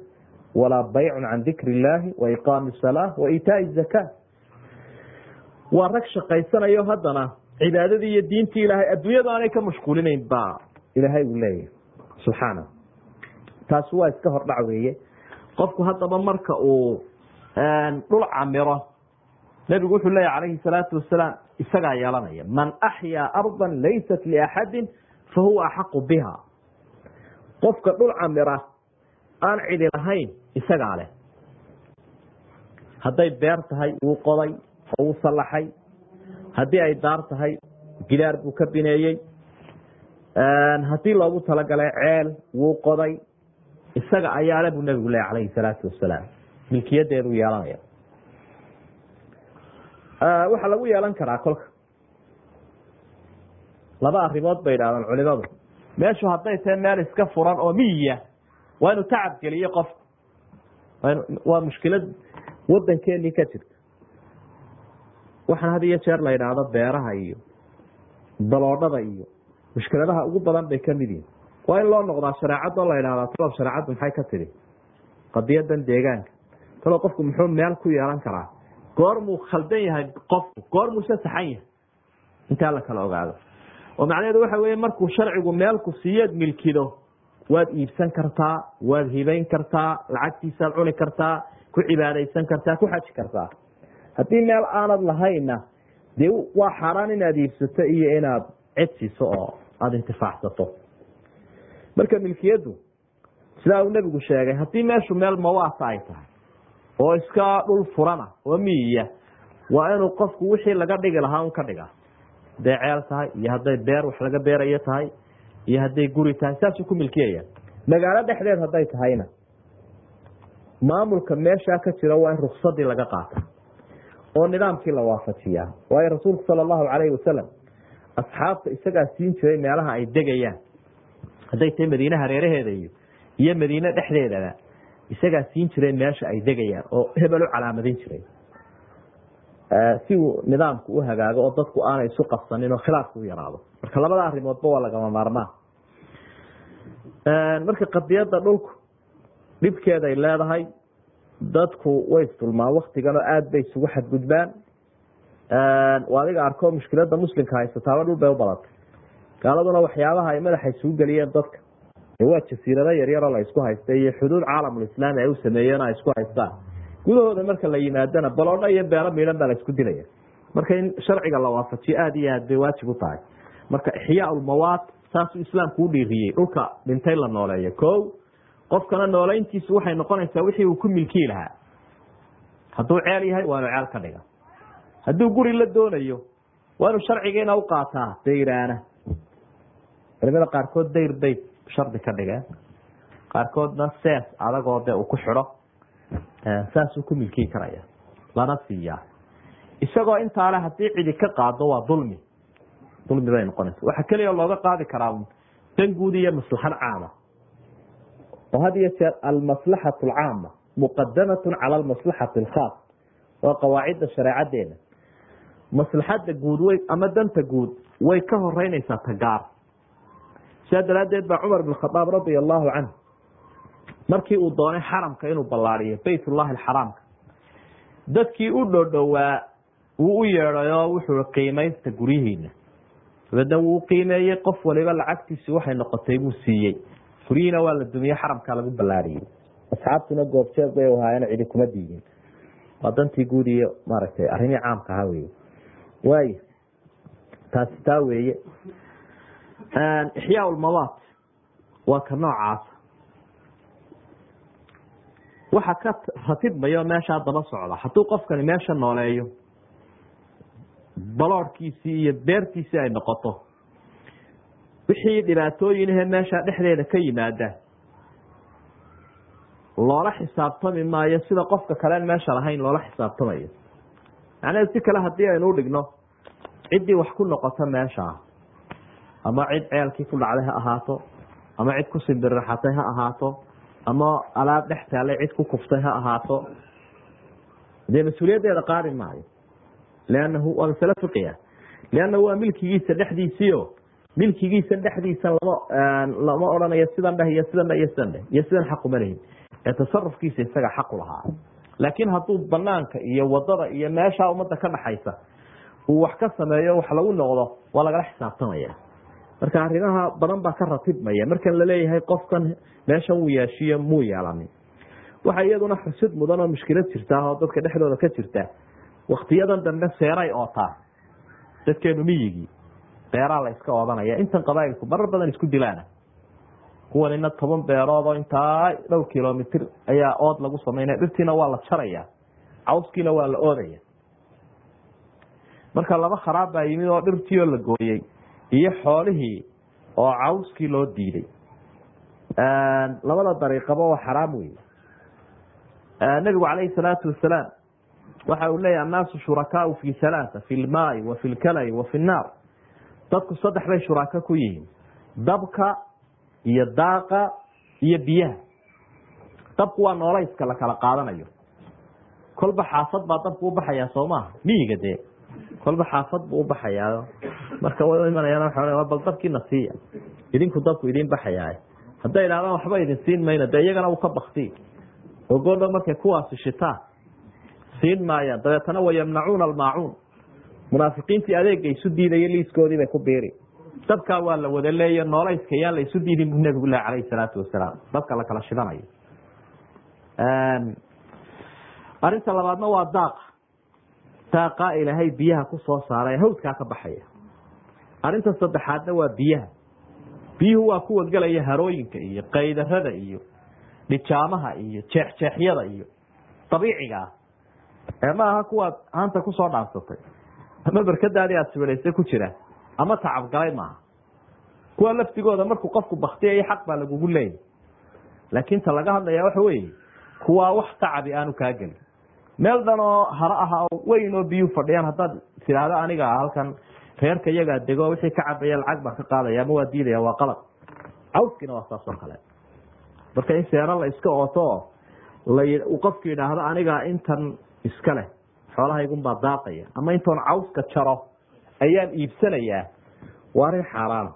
Speaker 1: walaa baycun can dikri illaahi wa iqaami salaa wa iitaai zakaa waa rag shaqaysanayo haddana cibaadadii iyo diintii ilaahay adduunyada aanay ka mashquulinayn baa ilaahay uu leeyahay. Subxaana. Taasi waa iska hordhac weeye. Qofku haddaba marka uu dhul camiro nebigu wuxuu leeyahy calayhi salaatu wasalaam isagaa yeelanaya man axyaa ardan laysat liaxadin fa huwa axaqu biha. Qofka dhul camira aan cidi lahayn isagaa leh. Hadday beer tahay wuu qoday oo wuu sallaxay. Haddii ay daar tahay gidaar buu ka bineeyey. Haddii loogu talagalay ceel wuu qoday. Isaga ayaale buu nebigu leeyahy calayhi salaatu wasalaam. Milkiyadeeduu yeelanaya waxaa lagu yeelan karaa kolka. Laba arrimood bay idhahdaan culimadu. Meeshu hadday tahay meel iska furan oo miyiya waa inuu tacab geliyo qofku waa mushkilad wadankeenii ka jirta. Waxaan had iyo jeer la idhaahdo beeraha iyo daloodhada iyo mushkiladaha ugu badan bay ka mid yihiin waa in loo noqdaa shareecadoo la idhahdaa talob shareecaddu maxay ka tidhi? Qadiyadan deegaanka. Talow qofku muxuu meel ku yeelan karaa goormuu khaldan yahay qofku goormuuse saxan yahay intaa la kala ogaado. oo macnaheedu waxa weye markuu sharcigu meelku siiyoad milkido waad iibsan kartaa waad hibayn kartaa lacagtiisaad cuni kartaa ku cibaadaysan kartaa ku xaji kartaa. Haddii meel aanad lahayna dee waa xaaraan inaad iibsato iyo inaad cid siiso oo aada intifaacsato marka milkiyaddu sidaa uu nebigu sheegay haddii meeshu meel mawaasa ay tahay oo iska dhul furana oo miyiya waa inuu qofku wixii laga dhigi lahaa un ka dhiga hadday ceel tahay iyo hadday beer wax laga beerayo tahay iyo hadday guri tahay saasuu ku milkiyaya magaalo dhexdeed hadday tahayna maamulka meeshaa ka jira waa in ruksadii laga qaata oo nidaamkii la waafajiyaa. Waayo rasuulku sala allahu calayhi wasalam asxaabta isagaa siin jiray meelaha ay degayaan. Hadday tahay madiine hareeraheeda iyo iyo madiine dhexdeedaba isagaa siin jiray meesha ay degayaan oo hebel u calaamadin jiray. Si uu nidaamku u hagaago oo dadku aanay isu qabsanin oo khilaafku u yaraado. Marka labada arimoodba waa lagama maarmaan. Marka qadiyadda dhulku dhibkeeday leedahay dadku way isdulmaan waktigan oo aada bay isugu xadgudbaan. Adiga arko mushkilada muslimka haysataaba dhul bay u badatay. Gaaladuna waxyaabaha ay madaxa isugu geliyeen dadka waa jasiirado yaryaroo la isku haysta iyo xuduud caalamulislaami ay u ay isku haystaan gudahooda marka la yimaadana baloodho iyo beelo miidhan baa la isku dilaya marka in sharciga la waafajiyo aada iyo aad bay waajib u tahay. Marka ixyaa ulmawaad saasuu islaamku u dhiiriyey dhulka dhintay la nooleeyo. Ko qofkana nooleyntiisu waxay noqonaysaa wixii uu ku milkii lahaa. Hadduu ceel yahay waa inuu ceel ka dhiga. Hadduu guri la doonayo waa inuu sharcigiina u qaataa dayraana. Culimada qaarkood dayr bay shardi ka dhigeen qaarkoodna sees adagoo de uu ku xidho saasuu ku milkii karaya lana siiyaa isagoo intaale haddii cidi ka qaado waa dulmi. Dulmi bay noqonaysa waxaa keliya looga qaadi karaa dan guud iyo maslaxad caama. Oo had iyo jeer almaslaxatu alcaama muqadamatun cala almaslaxati alkhaas waa qawaacidda shareecadeena maslaxadda guud way ama danta guud way ka horeynaysaa tagaar sidaa daraaddeed baa cumar bn khadaab radia allahu canhu markii uu doonay xaramka inuu ballaadiyo baytullahi alxaraamka dadkii u dhodhowaa wuu u yeedhay oo wuxuu qiimaysta guryihiina dabeedna wuu qiimeeyey qof waliba lacagtiisi waxay noqotay buu siiyey. Guryihiina waa la dumiyey xaramka lagu ballaadhiyey asxaabtuna goobjeed bay ahaayeen cidi kuma diidin. Waa dantii guud iyo maaragtay arrimihii caamka ahaa weye waaya taasi taa weeye ixyaa ulmawaat waa ka noocaasa waxa ka ratibmayo meeshaa daba socda. Hadduu qofkani meesha nooleeyo baloorhkiisii iyo beertiisii ay noqoto wixii dhibaatooyinahe meeshaa dhexdeeda ka yimaada loola xisaabtami maayo sida qofka kaleen meesha lahayn loola xisaabtamayo. Macnaheed si kale haddii aynu udhigno ciddii wax ku noqoto meeshaa ama cid ceelkii ku dhacday ha ahaato ama cid ku simbirraxatay ha ahaato ama alaab dhex taallay cid ku kuftay ha ahaato. Dee mas'uuliyaddeeda qaadi maayo leannahu waa masale fiqiya. Leannahu waa milkigiisa dhexdiisiio milkigiisa dhexdiisa lama lama odhanayo sidan dheh iyo sidan iyo sidan dheh iyo sidan xaq uma lehin ee tasarufkiisa isaga xaqu lahaa. Laakiin hadduu banaanka iyo waddada iyo meeshaa ummadda ka dhaxaysa uu wax ka sameeyo wax lagu noqdo waa lagala xisaabtamaya marka arrimaha badan baa ka ratibmaya. Markan la leeyahay qofkan meeshan wuu yeeshiyo muu yeelanin waxa iyaduna xusid mudan oo mushkilad jirta oo dadka dhexdooda ka jirta. Waktiyadan dambe seeray ootaa dadkeenu miyigii beeraa la iska oodanaya intan qabaailku marar badan isku dilaana. Kuwanina toban beerood oo intaa dhowr kilomitr ayaa ood lagu samaynaya dhirtiina waa la jaraya. Cawskiina waa la oodaya. Marka laba kharaab baa yimid oo dhirtii oo la gooyey iyo xoolihii oo cawskii loo diiday. Labada dariiqaba waa xaraam wey nabigu calayhi salaatu wasalaam waxa uu leeyahy annaasu shurakaau fi halaaa fi lmaai wa fi lkalai wa fi nnaar dadku saddex bay shuraka ku yihiin dabka iyo daaqa iyo biyaha. Dabku waa noolayska la kala qaadanayo. Kolba xaafad baa dabku ubaxayaa soo maaha miyiga dee kolba xaafad buu ubaxayaa marka way imanayaan waa bal dabkiina siiya idinku dabku idiin baxayaa hadday idhahdaan waxba idin siin mayno dee iyagana uu ka bakti oo goordhow markay kuwaasi shitaan siin maayaan. Dabeetana wayamnacuuna almaacuun. Munaafiqiintii adeega isu diidaya liiskoodii bay ku biiri. Dabkaa waa la wada leeya noolayska yaan la isu diidin bu nebigu leh calayhi salaatu wasalaam dabka la shidanayo. Arinta labaadna waa daaqa daaqaa ilaahay biyaha ku soo saaray hawdkaa ka baxaya. Arinta saddexaadna waa biyaha. Biyuhu waa kuwa gelaya harooyinka iyo qaydarada iyo dhijaamaha iyo jeexjeexyada iyo dabiiciga ah. Ee ma aha kuwaad haanta ku soo dhaansatay. Ama berkadaadii aad sibilaysay ku jira. Ama tacabgalay maaha. Kuwa laftigooda markuu qofku baktiyayo xaq baa lagugu leeyay laakiin ta laga hadlaya waxa weeye kuwaa wax tacabi aanu kaa gelin meel dhan oo haro aha weyn oo biyuu fadhiyaan haddaad tidhaahdo aniga halkan reerka iyagaa dego wixii ka cabaya lacag baan ka qaadaya ama waa diidaya waa qalad. Cawskiina waa saas oo kale. Marka in seero la iska ooto uu qofku yidhaahdo aniga intan iska leh xoolahaygunbaa daaqaya. Ama intoon cawska jaro ayaan iibsanayaa waa arrin xaaraana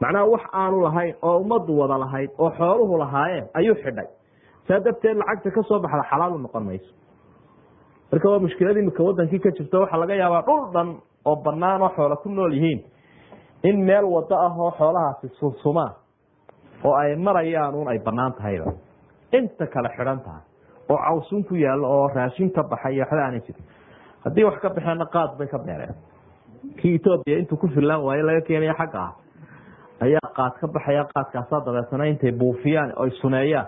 Speaker 1: macnaha wax aanu lahayn oo ummaddu wada lahayd oo xooluhu lahaayeen ayuu xidhay. Saa darteed lacagta ka soo baxda xalaalu noqon mayso marka waa mushkilad imika wadankii ka jirto waxaa laga yaabaa dhul dhan oo banaan oo xoola ku nool yihiin. In meel wado ah oo xoolahaasi sunsumaan oo ay marayaan un ay banaan tahayba inta kale xidhan tahay oo cawsun ku yaallo oo raashin ka baxay waxba aanay jirin. Haddii wax ka baxeenna qaad bay ka beereen. Kii etoobiya intuu ku fillaan waaye laga keenaya xagga ah. Ayaa qaad ka baxaya qaadkaasaa dabeetana intay buufiyaan oy suneeyaan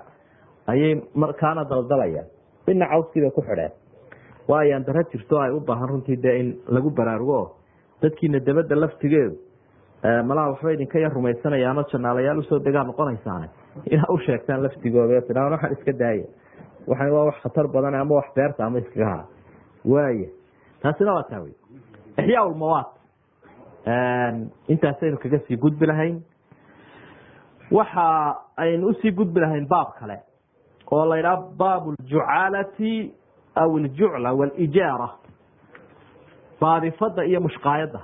Speaker 1: ayay markaana daldalayaan midna cawskii bay ku xidheen waa ayaan daro jirto ay u baahan runtii dee in lagu baraarugo dadkiina dabadda laftigeedu malaha waxba idinka yar rumaysanaya ama janaalayaal u soo degaa noqonaysaane? Inaa u sheegtaan laftigooda tidhaa waxaan iska daaya waxan waa wax khatar badan ama wax beerta ama iskaga haa. Waaya taasina waa taa wey ixyaa ulmawaad intaasaynu kaga sii gudbi lahayn. Waxa aynu u sii gudbi lahayn baab kale oo la ydhaha baab ljucaalati aw iljucla walijaara baadifada iyo mushqaayadda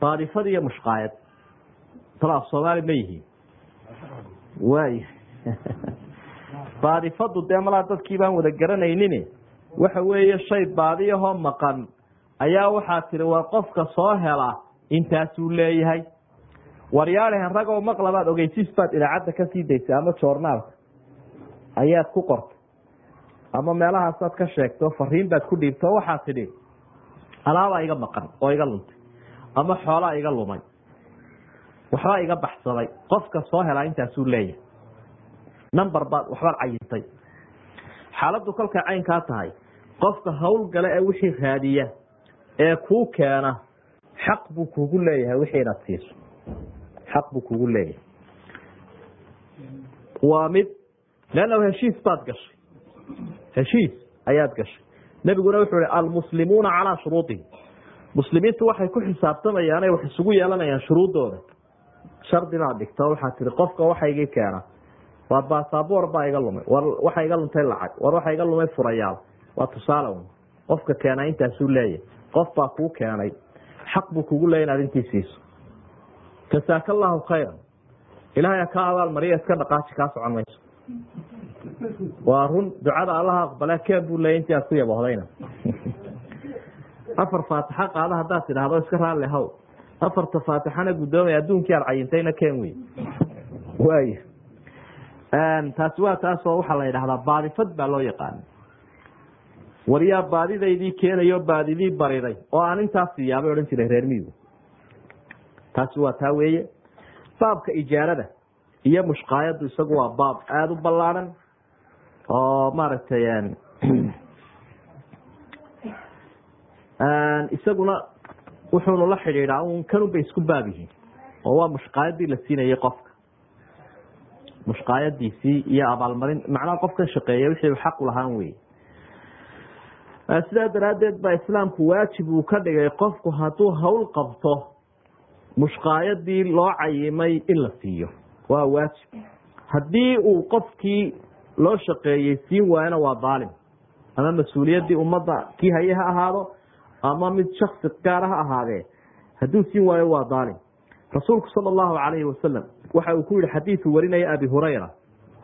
Speaker 1: baadifada iyo mushqaayad talaaf soomaali ma yihiin waay baadifadu dee malaa dadkii baan wada garanaynin waxa weeye shay baadiyahoo maqan ayaa waxaa tiri war qofka soo hela intaasuu leeyahay waryaalihan ragoo maqlabaad ogeysiis baad idaacadda ka sii daysay ama joornaalka ayaad ku qortay ama meelahaasaad ka sheegto fariin baad ku dhiibto waxaa tidhi alaabaa iga maqan oo iga luntay ama xoolaa iga lumay waxbaa iga baxsaday qofka soo helaa intaasuu leeyahay. Number baad waxbaad cayintay. Xaaladdu kolkay caynkaa tahay qofka hawlgale ee wixii raadiya ee kuu keena xaq buu kugu leeyahay wixii inaad siiso. Xaq buu kugu leeyahay. Waa mid leannahu heshiis baad gashay heshiis ayaad gashay nebiguna wuxuu ihi almuslimuuna calaa shuruudihim. Muslimiintu waxay ku xisaabtamayaan ay wax isugu yeelanayaan shuruuddooda. Shardi baad dhigto waxaa tiri qofka waxa igi keena waa basaboor baa iga lumay war waxa iga luntay lacag war waxa iga lumay furayaal waa tusaale un. Qofka keena intaasuu leeyahy qof baa kuu keenay xaq buu kugu leeya inaad intii siiso. Jasaaka allahu khayran. Ilaahay ka abaal mariya iska kaa socon mayso waa run ducada allaha aqbale keen buu leeyay intii aad ku yabohdayna afar faatixo qaada haddaad tidhaahdo iska raalli haw afarta faatixana guddoomay adduunkii aad cayintayna keen wey waay taasi waa taasoo waxaa la yidhahdaa baadifad baa loo yaqaana waryaa baadidaydii keenayo baadidii bariday oo aan intaas siiyaabay odhan jiray reer miyigu. Taasi waa taa weeye. Baabka ijaarada iyo mushqaayadu isagu waa baab aada u ballaadhan oo maaragtay isaguna wuxuunu la xidhiidhaa un kanunbay isku baab yihiin. Oo waa mushqaayadii la siinayay qofka. Mushqaayadiisii iyo abaalmarin macnaha qofkan shaqeeya wixii xaqu lahaan wey sidaa daraaddeed baa islaamku waajib uu ka dhigay qofku hadduu hawl qabto mushqaayadii loo cayimay in la siiyo. Waa waajib. Haddii uu qofkii loo shaqeeyey siin waayona waa daalim. Ama mas'uuliyaddii ummadda kii haye ha ahaado ama mid shaksi gaara ha ahaadee hadduu siin waayo waa daalim. Rasuulku sala allahu calayhi wasalam waxa uu ku yihi xadiidu warinaya abi hurayra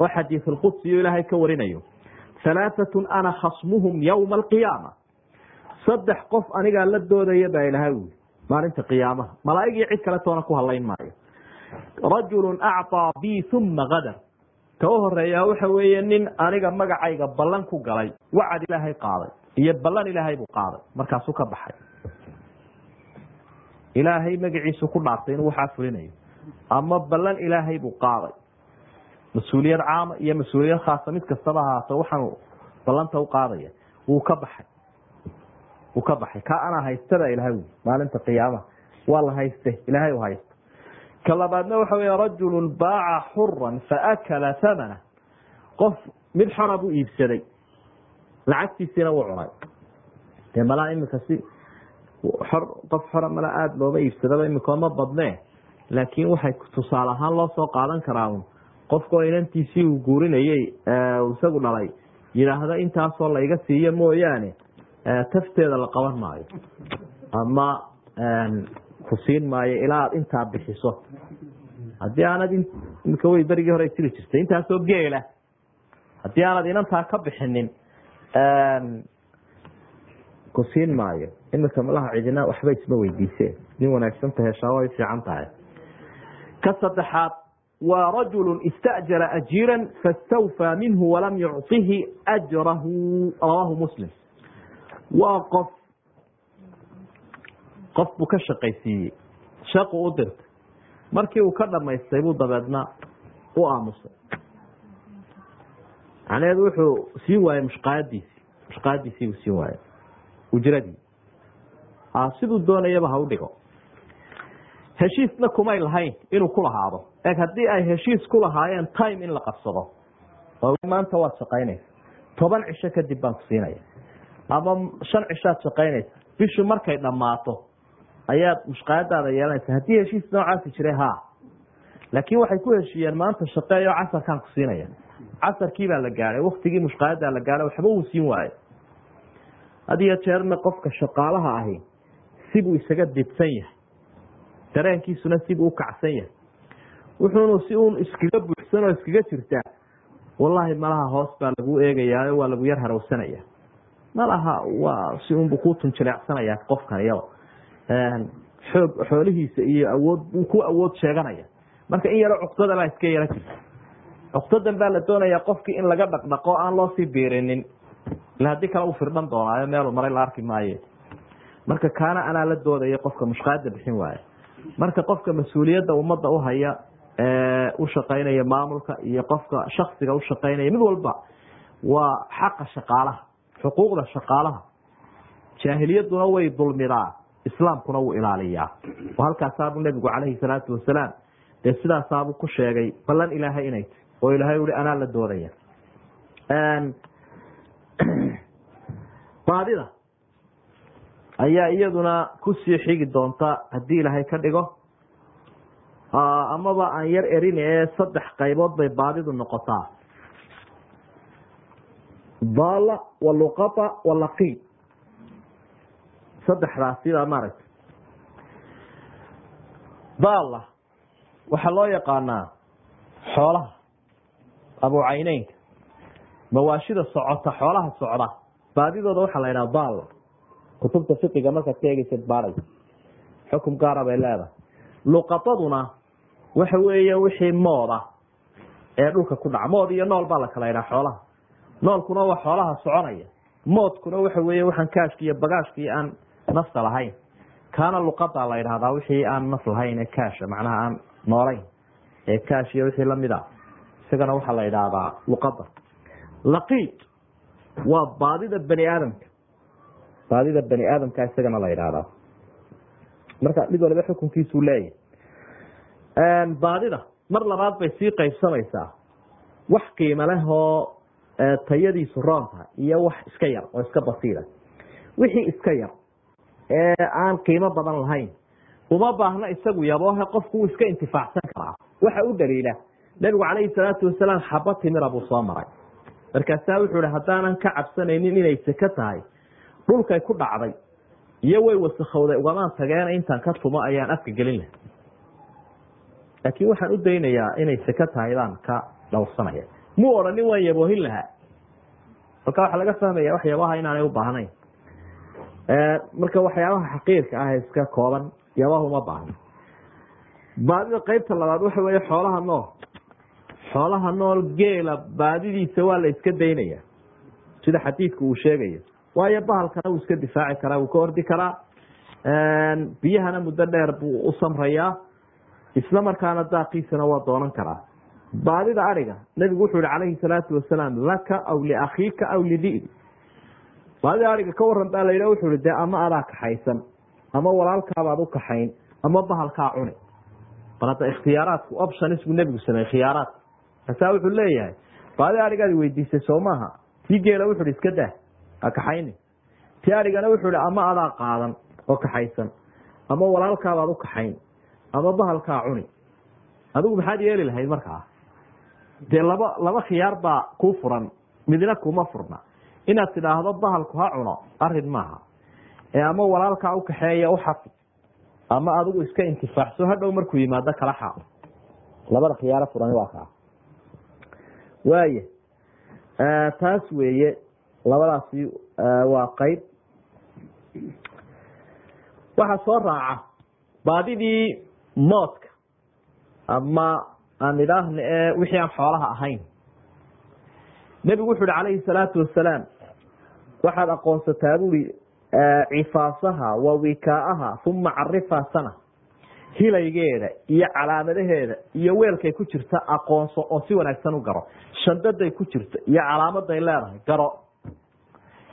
Speaker 1: oo xadiisulqudsiyo ilaahay ka warinayo. Halaatatun ana khasmuhum yowma alqiyaama. Saddex qof anigaa la doodaya baa ilahay ui maalinta qiyaamaha. Malaa'igii cid kale toona ku hadlayn maayo. Rajulun acطaa bi uma gadar ka u horeeyaa waxa weeye nin aniga magacayga ballan ku galay wacad ilaahay qaaday iyo ballan ilaahay buu qaaday markaasuu ka baxay. Ilaahay magaciisu ku dhaartay inuu waxaa fulinayo ama ballan ilaahay buu qaaday. Mas'uuliyad caama iyo mas'uuliyad khaasa mid kastaba ahaato waxaanu ballanta u qaadaya wuu ka baxay. Wuu ka baxay. Ka anaa haystada ilahay maalinta qiyaamaha. Waa la hayste ilaahay u haysto ka labaadna waxa wey rajulu baaca xuran faakala hamana qof mid xora buu iibsaday lacagtiisiina wuu cunay. Dee malaa imika si xor qof xora mala aada looma iibsadaba imika ma badnee laakiin waxay tusaale ahaan loo soo qaadan karaa un qofkoo inantiisii uu guurinayey isagu dhalay yidhaahda intaasoo la iga siiyo mooyaane tafteeda la qaban maayo. Ama ku siin maayo ilaa aad intaa bixiso. Haddii aanad imika wey berigii hore jiri jirtay intaasoo geela. Haddii aanad inantaa ka bixinin ku siin maayo. Imika malaha cidina waxba isma weydiiseen nin wanaagsanta heshaa way fiican tahay. Ka saddexaad waa rajulu ista'jara ajiira fastawfaa minhu walam yucطihi ajrahu. Rawaahu muslim. Waa qof qof buu ka shaqaysiiyey shaqu u dirtay. Markii uu ka dhamaystay buu dabeedna u aamusay. Macnaheedu wuxuu siin waayey mushqaayadiisii mushqaayadiisii buu siin waayey ujradii. Siduu doonayaba ha u dhigo. Heshiisna kumay lahayn inuu ku lahaado. Eeg haddii ay heshiis ku lahaayeen time in la qabsado maanta waad shaqaynaysa. Toban cisho kadib baan ku siinaya. Ama shan cishaad shaqaynaysa. Bishu markay dhammaato ayaad mushqaayadaada yeelanaysa haddii heshiis noocaasi jiray ha laakiin waxay ku heshiiyeen maanta shaqeeyo casarkaan ku siinaya. Casarkii baa la gaadhay waktigii mushqaayadaa la gaadhay waxba uu siin waayo had jeerna qofka shaqaalaha ahi sibuu isaga dibsan yahay. Dareenkiisuna sibuu ukacsan yahay. Wuxuunu si uun iskaga buuxsan oo iskaga jirtaa wallaahi malaha hoos baa lagu eegayaayo waa lagu yar harawsanaya malaha waa si unbu ku tunjileecsanaya qofkan iyado xoog xoolihiisa iyo awood ku awood sheeganaya. Marka in yaro cuqdada baa iska yaro jirta cuqdadan baa la doonayaa qofkii in laga dhaqdhaqo aan loo sii biirinin. Ila haddii kale u firdhan doonaayo meelu maray la arki maaye. Marka kaana anaa la doodaya qofka mushqaada bixin waaya marka qofka mas'uuliyadda ummadda uhaya u shaqaynaya maamulka iyo qofka shaksiga ushaqaynaya mid walba waa xaqa shaqaalaha xuquuqda shaqaalaha. Jaahiliyaduna way dulmidaa islaamkuna wuu ilaaliyaa. Oo halkaasaabuu nebigu calayhi salaatu wasalaam dee sidaasaabuu ku sheegay ballan ilaahay inay tahy oo ilaahay ui anaa la doodaya. Baadida ayaa iyaduna ku sii xigi doonta haddii ilaahay ka dhigo. Amaba aan yar erin ee saddex qaybood bay baadidu noqotaa. Daala waluqata walaqiid saddexdaas sidaa maaragtay. Daala waxaa loo yaqaanaa xoolaha abucayneynka mawaashida socota xoolaha socda. Baadidooda waxaa la yidhaha daala kutubta fiqiga markaad ka eegeysid baaray. Xukum gaara bay leedahay. Luqataduna waxa weeye wixii mooda ee dhulka ku dhaca. Mood iyo nool baa la kala yidhaha xoolaha. Noolkuna waa xoolaha soconaya. Moodkuna waxa weeye waxaan kaashka iyo bagaashka iyo aan nafta lahayn. Kaana luqada la yidhahdaa wixii aan naf lahayn kaasha macnaha aan noolayn ee kaash iyo wixii la mid a isagana waxaa la yidhaahdaa luqada laqiid waa baadida bani aadamka. Baadida bani aadamka isagana la yidhaahdaa. Marka mid waliba xukunkiisuu leeyahy baadida mar labaad bay sii qaybsamaysaa wax qiimo leh oo tayadiisu roonta iyo wax iska yar oo iska basiira wixii iska yar ee aan qiimo badan lahayn. Uma baahna isagu yaboohe qofku wuu iska intifaacsan karaa waxa u daliila. Nebigu calayhi salaatu wasalaam xaba timira buu soo maray. Markaasaa wuxuu ihi haddaanan ka cabsanaynin inay seke tahay dhulkay ku dhacday iyo way wasakhowday ugamaan tageena intaan ka tumo ayaan afka gelin laha laakiin waxaan u daynayaa inay seke tahay baan ka dhowrsanaya. Muu odhanin waan yaboohin lahaa. Marka waxaa laga fahmaya wax yabaha inaanay u baahnayn marka waxyaabaha xaqiirka ah iska kooban yabaha uma baahno baadida qeybta labaad waxa weeye xoolaha nool. Xoolaha nool geela baadidiisa waa la iska daynaya sida xadiidku uu sheegayo waayo bahalkana wuu iska difaaci karaa wuu ka ordi karaa. Biyahana muddo dheer buu u samrayaa. Isla markaana daaqiisana waa doonan karaa. Baadida ariga nebigu wuxuu yihi calayhi salaatu wasalaam laka aw liakhiika aw lidi'bi baadida ariga ka waran baa la yidhi wuxuu ihi dee ama adaa kaxaysan ama walaalkaabaad u kaxayn ama bahalkaa cuni. Bal hadda ikhtiyaaraadku options buu nebigu sameeyey khiyaaraad markaasaa wuxuu leeyahay baadida arigaadi weydiisay soo maaha tii geela wuxu ihi iska dah ha kaxayni tii arigana wuxuu ihi ama adaa qaadan oo kaxaysan ama walaalkaabaad u kaxayn ama bahalkaa cuni. Adigu maxaad yeeli lahayd markaa? Dee laba laba khiyaar baa kuu furan midna kuma furna inaad tidhaahdo bahalku ha cuno arrin maaha. Ee ama walaalkaa ukaxeeya uxafid ama adigu iska intifaacso hadhow markuu yimaado kala xaaq labada khiyaaro furan waa kaa. Waaya taas weeye labadaasi waa qeyb waxaa soo raaca baadidii moodka ama aan idhaahna ee wixii aan xoolaha ahayn. Nebigu wuxu uhi calayhi salaatu wasalaam waxaad aqoonsataa buri cifaasaha wa wikaa'aha uma carifaa sana hilaygeeda iyo calaamadaheeda iyo weelkay ku jirta aqoonso oo si wanaagsan u garo. Shandaday ku jirta iyo calaamaday leedahay garo.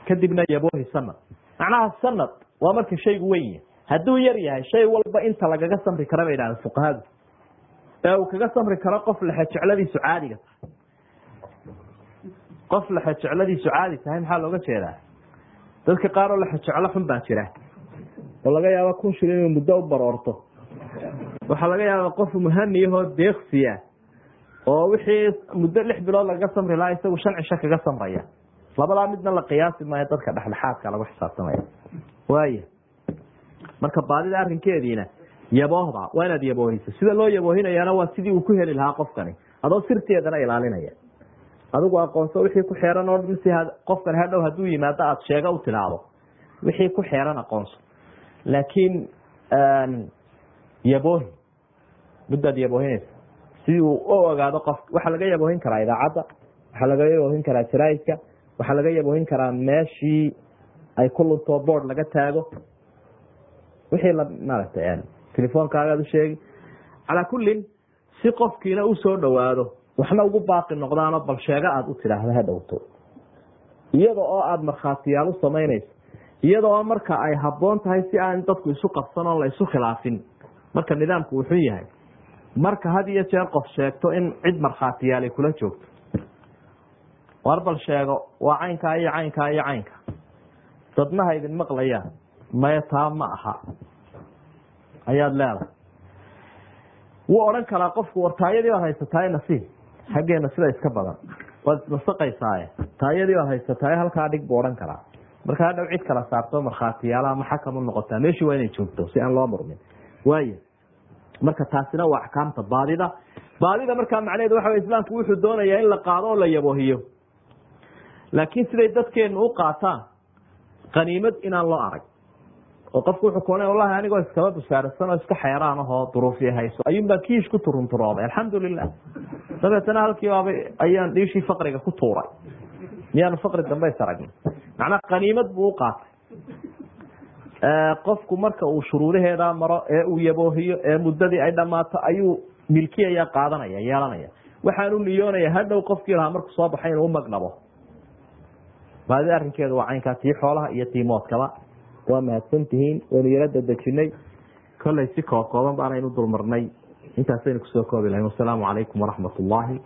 Speaker 1: Kadibna yaboohi sanad. Macnaha sanad waa marka shaygu weyn yahay. Hadduu yar yahay shay walba inta lagaga samri kara bay idhahda fuqahadu. Ee uu kaga samri karo qof lexejecladiisu caadiga tahay qof lexejecladiisu caadi tahay maxaa looga jeedaa? Dadka qaar oo lexejeclo xun baa jira. Oo laga yaabo kun shil inuu muddo u baroorto. Waxaa laga yaaba qof muhaniyahoo deeksiya oo wixii muddo lix bilood lagaga samri lahaa isagu shan cisho kaga samraya. Labadaa midna la qiyaasi maayo dadka dhexdhexaadka lagu xisaabtamaya. Waaya marka baadida arrinkeediina yaboohda waa inaad yaboohiso. Sida loo yaboohinayaana waa sidii uu ku heli lahaa qofkani. Adoo sirteedana ilaalinaya adigu aqoonso wixii ku xeeran oo dhan si qofkani hadhow hadduu yimaado aada sheego u tidaahdo wixii ku xeeran aqoonso laakiin yaboohi midbaad yaboohinaysa. Sidii uu u ogaado qof waxaa laga yaboohin karaa idaacadda waxaa laga yaboohin karaa jaraaidka waxaa laga yaboohin karaa meeshii ay ku luntoo board laga taago. Wixii la maaragtay telefoonkaagaad u sheegi. Calaa kullin si qofkiina u soo dhowaado waxna ugu baaqi noqdaanoo bal sheego aada u tidhaahdo ha dhowto. Iyada oo aada markhaatiyaal u samaynayso iyada oo marka ay habboon tahay si aan dadku isu qabsan oon la khilaafin. Marka nidaamku wuxuu yahay marka had iyo jeer qof sheegto in cid markhaatiyaal ay kula joogto. War bal sheego waa caynkaa iyo caynkaa iyo caynka. Dadnaha idin maqlayaan maya taa ma aha. Ayaad leedahay. Wuu odhan karaa qofku war taayadii baad haysataay nasiib xaggeena sida iska badan. Waad ismasaqaysaaye taayadii baad haysataay halkaa dhig buu odhan karaa. Marka hadhow cid kala saarto markhaatiyaalaha ma xakam u noqotaa meeshii waa inay joogto si aan loo murmin. Waaya marka taasina waa axkaamta baadida baadida markaa macnaheedu waxa islaamku wuxuu doonayaa in la qaado oo la yaboohiyo. Laakiin siday dadkeenu u qaataan qaniimad inaan loo arag oo qofku wuxuu kuona wallahi anigoo iskaba bushaarasan oo iska xeeraan ahoo duruufii hayso. Ayuunbaa kiish ku turunturooday alxamdulilah dabeetana halkii baaba ayaan dhiishii faqriga ku tuuray. Miyaanu faqri dambe is aragna macnaa qaniimad buu u qaatay. Qofku marka uu shuruudaheeda maro ee uu yaboohiyo ee muddadii ay dhammaato ayuu milkiyaya qaadanaya yeelanaya. Waxaan u niyoonaya hadhow qofkii lahaa markuu soo baxay inuu umagnabo baadi arrinkeedu waa caynkaa tii xoolaha iyo tii moodkaba waa mahadsan tihiin waynu yaro dadejinay kollay si koob kooban baanaynu dulmarnay. Intaasaynu ku soo koobi lahayn wasalaamu calaykum waraxmat ullaahi